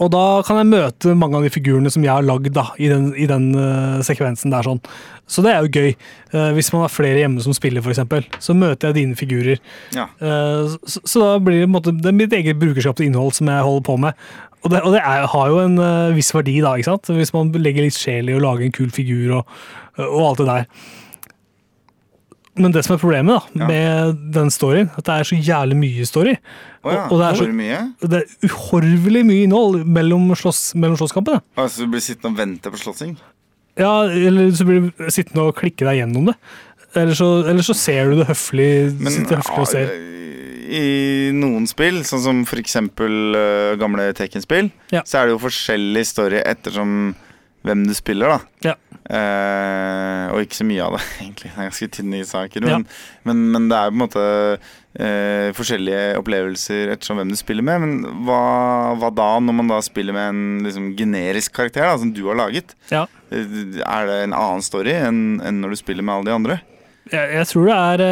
Og da kan jeg møte mange av de figurene som jeg har lagd da, i den, i den uh, sekvensen der. sånn. Så det er jo gøy. Uh, hvis man har flere hjemme som spiller, f.eks., så møter jeg dine figurer. Ja. Uh, så, så da blir det, måte, det mitt eget brukerskap til innhold som jeg holder på med. Og det, og det er, har jo en eh, viss verdi, da, ikke sant? hvis man legger litt sjel i å lage en kul figur og, og alt det der. Men det som er problemet da, Ja. med den storyen, at det er så jævlig mye story. Oh, ja, og, og det er så mye? det er uhorvelig mye innhold mellom, slåss, mellom slåsskampene. Altså, du blir sittende og vente på slåssing? Ja, eller så blir du sittende og klikke deg gjennom det. Eller så, eller så ser du det høflig, Men høflig og ser. i noen spill, sånn som for eksempel eh, gamle Tekken-spill, så er det jo forskjellig story ettersom hvem du spiller, da. Ja. Eh, og ikke så mye av det, egentlig. Det er ganske tynne saker. Ja. Men, men, men det er på en måte eh, forskjellige opplevelser ettersom hvem du spiller med. Men hva, hva da, når man da spiller med en liksom, generisk karakter da, som du har laget? Ja. Eh, Er det en annen story enn enn når du spiller med alle de andre? Jeg, jeg tror det er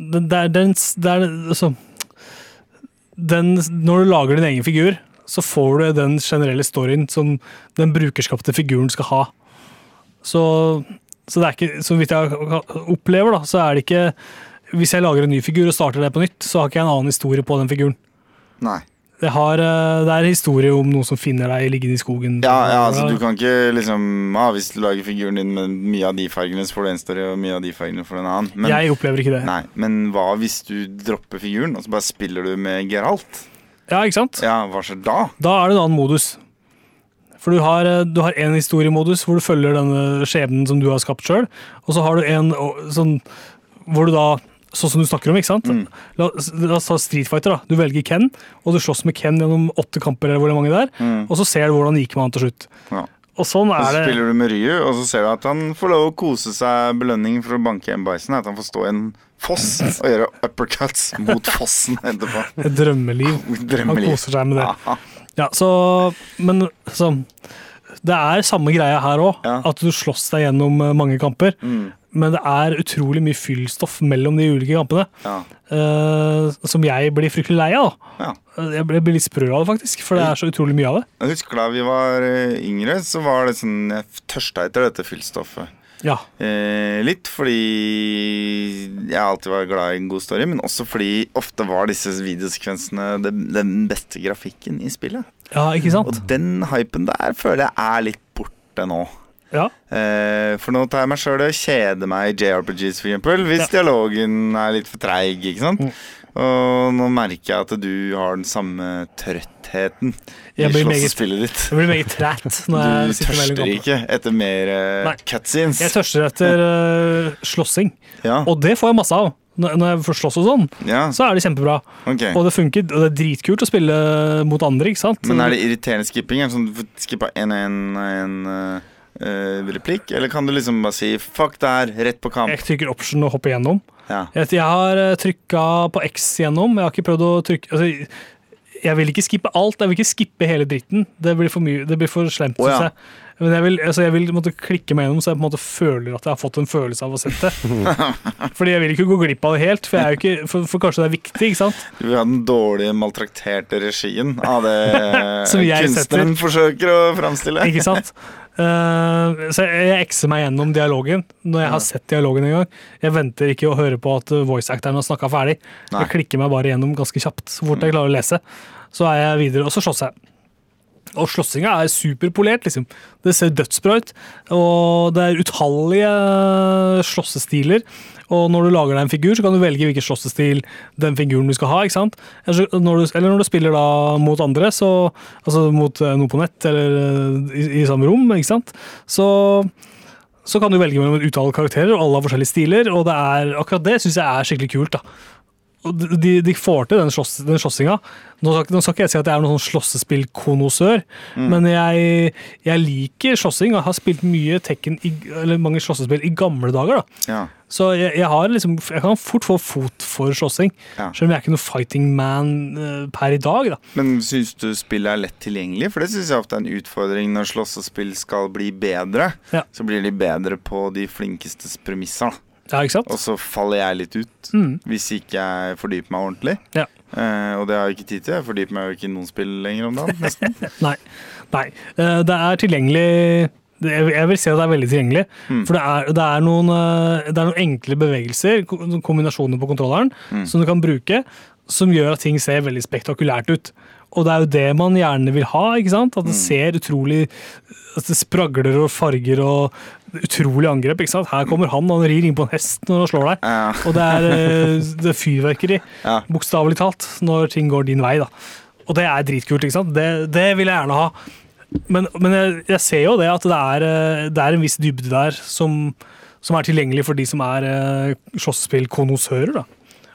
det, det er den, det er, altså, den Når du lager din egen figur, så får du den generelle storyen som den brukerskapte figuren skal ha. Så, så er ikke, så vidt jeg opplever, da, så er det ikke Hvis jeg lager en ny figur og starter det på nytt, så har ikke jeg en annen historie på den figuren. Nei. Det, har, eh, det er historie om noen som finner deg liggende i skogen. Ja, ja, altså du kan ikke liksom ah, Hvis du lager figuren din med mye av de fargene, så får du en story, og mye av de fargene får du en annen. Men, Jeg opplever ikke det. nei, men hva hvis du dropper figuren, og så bare spiller du med Geralt? Ja, ikke sant? Ja, hva skjer da? Da er det en annen modus. For du har, eh, du har en historiemodus hvor du følger denne skjebnen som du har skapt sjøl, og så har du en sånn hvor du da Sånn som du snakker om, ikke sant? Mm. La, la oss ta Street Fighter. da. Du velger Ken, og du slåss med Ken gjennom åtte kamper, eller hvor mange det er, Mm. og så ser du hvordan det gikk med han til slutt. Ja. Og sånn Og så er det. spiller du med Ryu, og så ser du at han får lov å kose seg. Belønningen for å banke en bison er at han får stå i en foss og gjøre uppercuts mot fossen etterpå. Et drømmeliv. Han koser seg med det. Aha. Ja, så, men så, Det er samme greia her òg, Ja. at du slåss deg gjennom eh, mange kamper. Mm. Men det er utrolig mye fyllstoff mellom de ulike kampene. Ja. Uh, som jeg blir fryktelig lei av. Ja. Jeg blir, litt sprø av det, faktisk, for det er så utrolig mye av det. Jeg husker da vi var eh, yngre, så var det sånn Jeg tørsta etter dette fyllstoffet. Ja, Eh, litt fordi jeg alltid var glad i en god story, men også fordi ofte var disse videosekvensene den, den beste grafikken i spillet. ja ikke sant? Og den hypen der føler jeg er litt borte nå. Ja, Eh, for nå tar jeg meg sjøl i å kjede meg i JRPGs, eksempel, hvis dialogen er litt for treig. ikke sant? Mm. Og nå merker jeg at du har den samme trøttheten i slåssespillet ditt. Jeg blir meget træt når Du jeg sitter mellom tørster ikke etter mer Nei. cutscenes. Jeg tørster etter uh, slåssing, Ja, og det får jeg masse av. Når jeg får slåss og sånn, ja, så er det kjempebra. Okay. Og det funker, og det er dritkult å spille mot andre, ikke sant? Men er det irriterende skipping? Er det sånn du får skippa en og en, en eh, replikk? Eller kan du liksom bare si 'fuck det her, rett på kamp'? Jeg trykker option og hopper gjennom. Ja. Jeg, jeg har trykka på X gjennom. Jeg har ikke prøvd å trykke altså, Jeg vil ikke skippe alt. Jeg vil ikke skippe hele dritten. Det blir for, mye, det blir for slemt. Oh, ja. Men jeg vil, altså, jeg vil måtte klikke meg gjennom så jeg på en måte føler at jeg har fått en følelse av å sett det. Fordi jeg vil ikke gå glipp av det helt, for, ikke, for, for kanskje det er viktig. ikke sant? Du vil ha den dårlige, maltrakterte regien av det kunstneren setter. forsøker å framstille. Ikke sant? Eh, så jeg, ekser meg gjennom dialogen når jeg har sett dialogen en gang. Jeg venter ikke å høre på at voice actoren har snakka ferdig. Nei. Jeg klikker meg bare gjennom ganske kjapt. Så fort jeg klarer å lese, så er jeg videre, og så slåss jeg. Og slåssinga er superpolert, liksom. Det ser dødsbra ut. Og det er utallige slåssestiler. Og når du lager deg en figur, så kan du velge hvilken slåssestil den figuren du skal ha. ikke sant? Eller når du, eller når du spiller da mot andre, så, altså mot noe på nett eller eh, i, i samme rom, ikke sant? Så, så kan du velge mellom et utall karakterer, og alle har forskjellige stiler. Og det er, akkurat det syns jeg er skikkelig kult. da. De, de får til den, slåss, den slåssinga. Nå nå skal ikke jeg si at jeg er noen sånn slåssespillkonnoissør, men jeg, jeg liker slåssing. Jeg har spilt mye Tekken i, eller mange slåssespill i gamle dager. da. Ja. Så jeg, jeg, har liksom, jeg kan fort få fot for slåssing, Ja. selv om jeg er ikke noe fighting man eh, per i dag. da. Men syns du spillet er lett tilgjengelig? For det syns jeg ofte er en utfordring når slåssespill skal bli bedre. Ja. Så blir de bedre på de flinkestes premisser. Ja, ikke sant? Og så faller jeg litt ut Mm. hvis ikke jeg fordyper meg ordentlig. Ja. Eh, og det har jeg ikke tid til. Jeg fordyper meg jo ikke i noen spill lenger om dagen. nesten. Nei. Nei. Eh, Det er tilgjengelig jeg vil si at det er veldig tilgjengelig. Mm. For det er, det, er noen, eh, det er noen enkle bevegelser, kombinasjoner på kontrolleren, Mm. som du kan bruke, som gjør at ting ser veldig spektakulært ut. Og det er jo det man gjerne vil ha. ikke sant? At det Mm. ser utrolig At det spragler og farger og utrolig angrep. ikke sant? Her kommer han, han rir inn på en hest når han slår deg. Ja. Og det er, eh, det er fyrverkeri, Ja. bokstavelig talt, når ting går din vei. da. Og det er dritkult. ikke sant? Det, det vil jeg gjerne ha. Men, men jeg, jeg ser jo det at det er, eh, det er en viss dybde der som, som er tilgjengelig for de som er uh, slåssespillkonnoissører.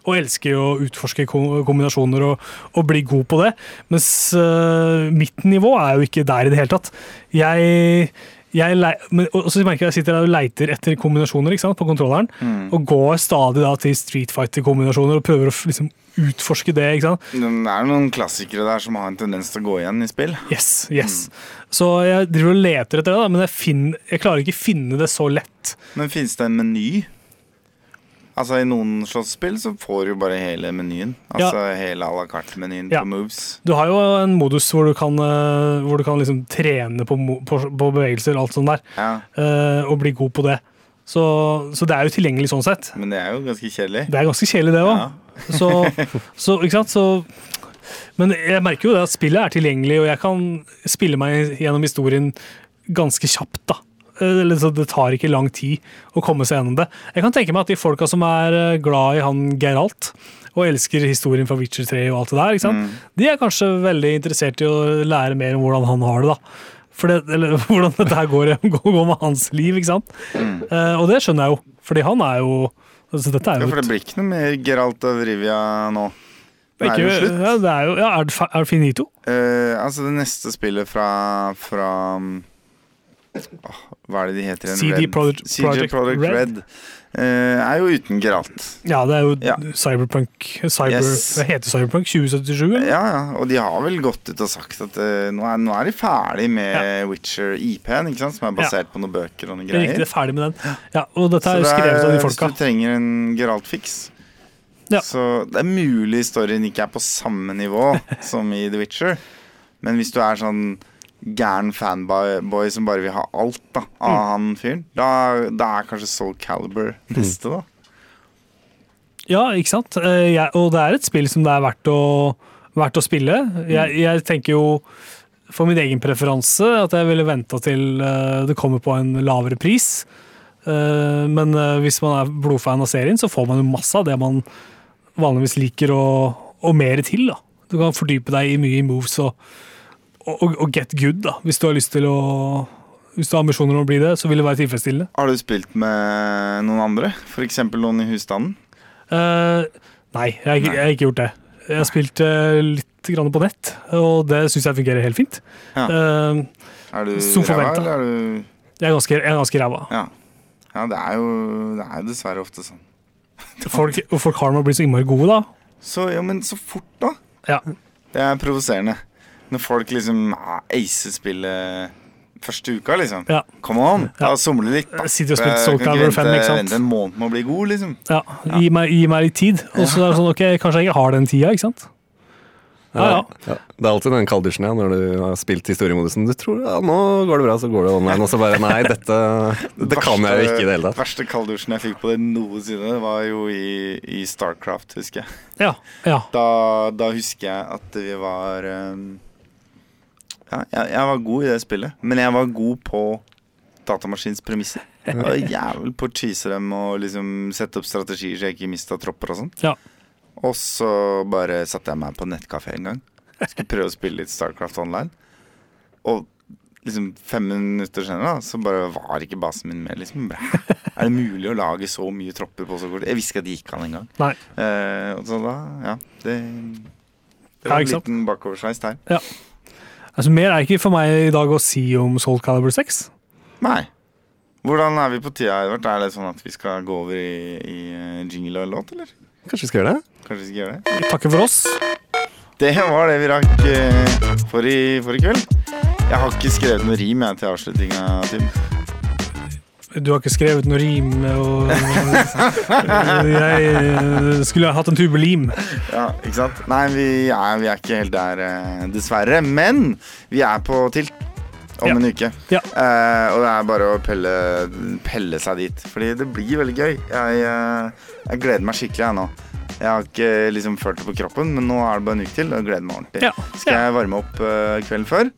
Og elsker å utforske kombinasjoner og, og bli god på det. Mens uh, mitt nivå er jo ikke der i det hele tatt. Jeg, jeg men, og så merker jeg at jeg sitter der og leiter etter kombinasjoner sant, på kontrolleren. Mm. Og går stadig da til Street Fighter-kombinasjoner og prøver å liksom utforske det. ikke sant? Det er noen klassikere der som har en tendens til å gå igjen i spill. Yes, yes. Så jeg driver og leter etter det, da, men jeg, finner, jeg klarer ikke finne det så lett. Men finnes det en meny? Altså I noen slåsspill så får du bare hele menyen. Altså hele à la carte-menyen Ja. på moves. Du har jo en modus hvor du kan, eh, hvor du kan liksom trene på, på, på bevegelser og alt sånt der, Ja, Uh, og bli god på det. Så, så det er jo tilgjengelig sånn sett. Men det er jo ganske kjedelig. Det er ganske kjedelig, det òg. Ja. Så, så, ikke sant? Så Men jeg merker jo det at spillet er tilgjengelig, og jeg kan spille meg gjennom historien ganske kjapt. da. Eh, Det tar ikke lang tid å komme seg gjennom det. Jeg kan tenke meg at de folka som er eh, glad i han Geralt, og elsker historien fra Witcher 3 og alt det der, sant? de er kanskje veldig interessert i å lære mer om hvordan han har det. da. For det, eller hvordan dette her går, går med hans liv, ikke sant? Eh, og det skjønner jeg jo, fordi han er jo altså Dette er Ja, for det blir ikke noe mer Geralt av Rivia nå. Det er jo ikke, slutt. ja, det er jo ja, er, det er det finito? Uh, altså det neste spillet fra, fra åh, Hva er det de heter? CD Red. Project, Projekt Projekt Red. Red. uh, er jo uten Geralt. Ja, det er jo Ja. Cyberpunk Cyber, Yes. Hva heter Cyberpunk 2077? Eller? Ja, ja, og de har vel gått ut og sagt at uh, nå, er, nå er de ferdig med Witcher-IP-en, ikke sant? som er basert på noen bøker og noen Riktig, greier. det er ferdig med den. Ja, og dette er Så det skrevet av de hvis du trenger en Geralt-fiks Ja. Så det er mulig storyen ikke er på samme nivå som i The Witcher. Men hvis du er sånn gæren fanboy som bare vil ha alt da, av Mm. han fyren, da, da er kanskje Soul Caliber neste, da. Ja, ikke sant? Eh, Jeg, og det er et spill som det er verdt å, verdt å spille. Jeg, jeg tenker jo for min egen preferanse at jeg ville venta til eh, det kommer på en lavere pris. Eh, Men hvis man er blodfan av serien, så får man jo masse av det man vanligvis liker, og, og mer til. da. Du kan fordype deg i mye i moves og, og, og get good, da, hvis du har lyst til å hvis du har ambisjoner om å bli det, så vil det være tilfredsstillende. Har du spilt med noen andre? F.eks. noen i husstanden? Uh, nei, jeg ikke, jeg har ikke gjort det. Jeg har spilt uh, litt grann på nett, og det syns jeg fungerer helt fint. Ja. Uh, Er du ræva, eller er du jeg er ganske, jeg er ganske ræva. Ja. ja, det er jo det er dessverre ofte sånn. Folk, folk har med å bli så innmari gode, da. Så, ja, men så fort, da. Ja. Det er provoserende. Når folk liksom ah, acer spillet første uka, liksom. Ja. Come on, Ja. somle litt. da. Sitter og spiller Jeg Soul Calibur 5, ikke sant? vente en måned med å bli god, liksom. ja. Gi, meg, gi meg litt tid. Og så er det sånn, ok, kanskje jeg ikke har den tida, ikke sant? Ja, ja. Ja, det er alltid den kalddusjen ja, når du har spilt historiemodusen. Du tror ja, nå går det bra, så går det online. Og så bare nei, dette, dette kan jeg jo ikke i det hele tatt. Verste kalddusjen jeg fikk på det noensinne, var jo i, i Starcraft, husker jeg. Ja. ja. Da, da husker jeg at vi var ehm, Ja, jeg, jeg var god i det spillet, men jeg var god på datamaskins premisser. Jeg var jævel på å cheese dem og liksom sette opp strategier så jeg ikke mista tropper og sånn. Ja. Og så bare satte jeg meg på nettkafé en gang. Skulle prøve å spille litt Starcraft online. Og liksom fem minutter senere da, så bare var ikke basen min med. Liksom. Er det mulig å lage så mye tropper på så kort Jeg visste ikke at det gikk an engang. Eh, og så da, ja Det, det Ja, var en liten bakoversveis der. Altså, mer er ikke for meg i dag å si om Soul Calibur 6. Nei. Hvordan er vi på tida, Edvard? Er det sånn at vi skal gå over i, i eh, jingle og låt, eller? Kanskje vi skal gjøre det? Kanskje vi skal gjøre det? Vi takker for oss. Det var det vi rakk eh, for, i, for i kveld. Jeg har ikke skrevet noe rim jeg, til avslutninga, Tim. Du har ikke skrevet noe rim, og jeg eh, skulle ha hatt en tube lim. Ja, ikke sant? Nei, vi er, vi er ikke helt der, eh, dessverre. Men vi er på tilt om Ja. en uke. Ja. Uh, og det er bare å pelle, pelle seg dit. Fordi det blir veldig gøy. Jeg, uh, jeg gleder meg skikkelig, jeg nå. Jeg har ikke liksom følt det på kroppen, men nå er det bare en uke til. Og jeg gleder meg ordentlig. Ja. Skal jeg varme opp uh, kvelden før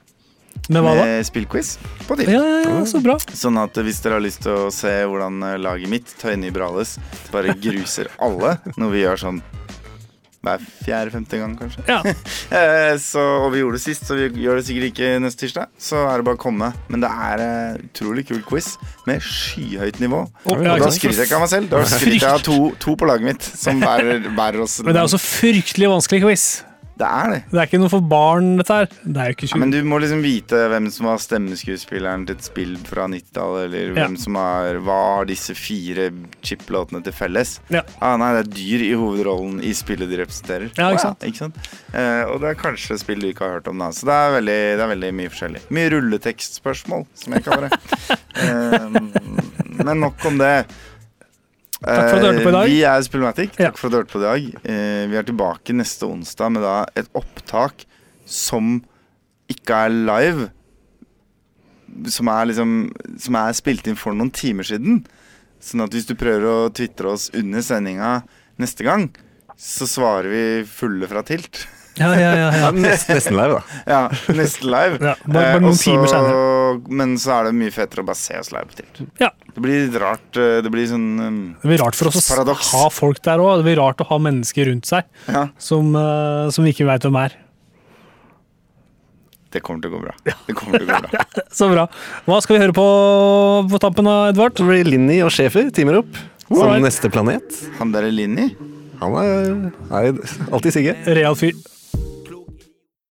Da? med spillquiz på tilt. Ja, ja, ja, så bra. Sånn at hvis dere har lyst til å se hvordan eh, laget mitt, Tøyne Brales, bare gruser alle når vi gjør sånn hver fjerde-femte gang, kanskje. Ja. Eh, så, og vi gjorde det sist, så vi gjør det sikkert ikke neste tirsdag. Så er det bare å komme. Men det er et utrolig kul quiz med skyhøyt nivå. Og, Og ja, da skryter jeg ikke av meg selv. Da skryter jeg av to, to på laget mitt som bærer, bærer oss Men det er også fryktelig vanskelig quiz. Det er det. Det er ikke noe for barn, dette her. Det er jo ikke Ja, men du må liksom vite hvem som var stemmeskuespilleren til et spill fra 90-tallet, eller Ja. hvem som er Hva har disse fire chip-låtene til felles? Ja. Ah, nei, det er dyr i hovedrollen i spillet de representerer. Ja, ikke sant? ikke sant? Eh, og det er kanskje spill du ikke har hørt om, da. Så det er veldig, det er veldig mye forskjellig. Mye rulletekstspørsmål, som jeg kaller det. eh, men nok om det. Takk for at du hørte på i dag. Eh, Vi er Spillmatic. Takk Ja. for at du hørte på i dag. Eh, vi er tilbake neste onsdag med da et opptak som ikke er live. Som er liksom Som er spilt inn for noen timer siden. Sånn at hvis du prøver å tvitre oss under sendinga neste gang, så svarer vi fulle fra tilt. Ja, ja, ja, ja. Nest, nesten live, da. Ja, nesten live. Ja, bare- bare Eh, noen og timer senere. Men så er det mye fetere å bare se oss live til. ja. Det blir litt rart. eh, Det blir sånn um, Det blir rart for oss å ha folk der òg. Det blir rart å ha mennesker rundt seg Ja, som, uh, som vi ikke veit hvem er. det kommer til å gå bra. Det kommer til å gå bra. Så bra. Hva skal vi høre på på tampen, da, Edvard? Det blir Linni og Schæfer timer opp som neste planet. Han derre Linni Han er, er alltid Sigge. Real fyr.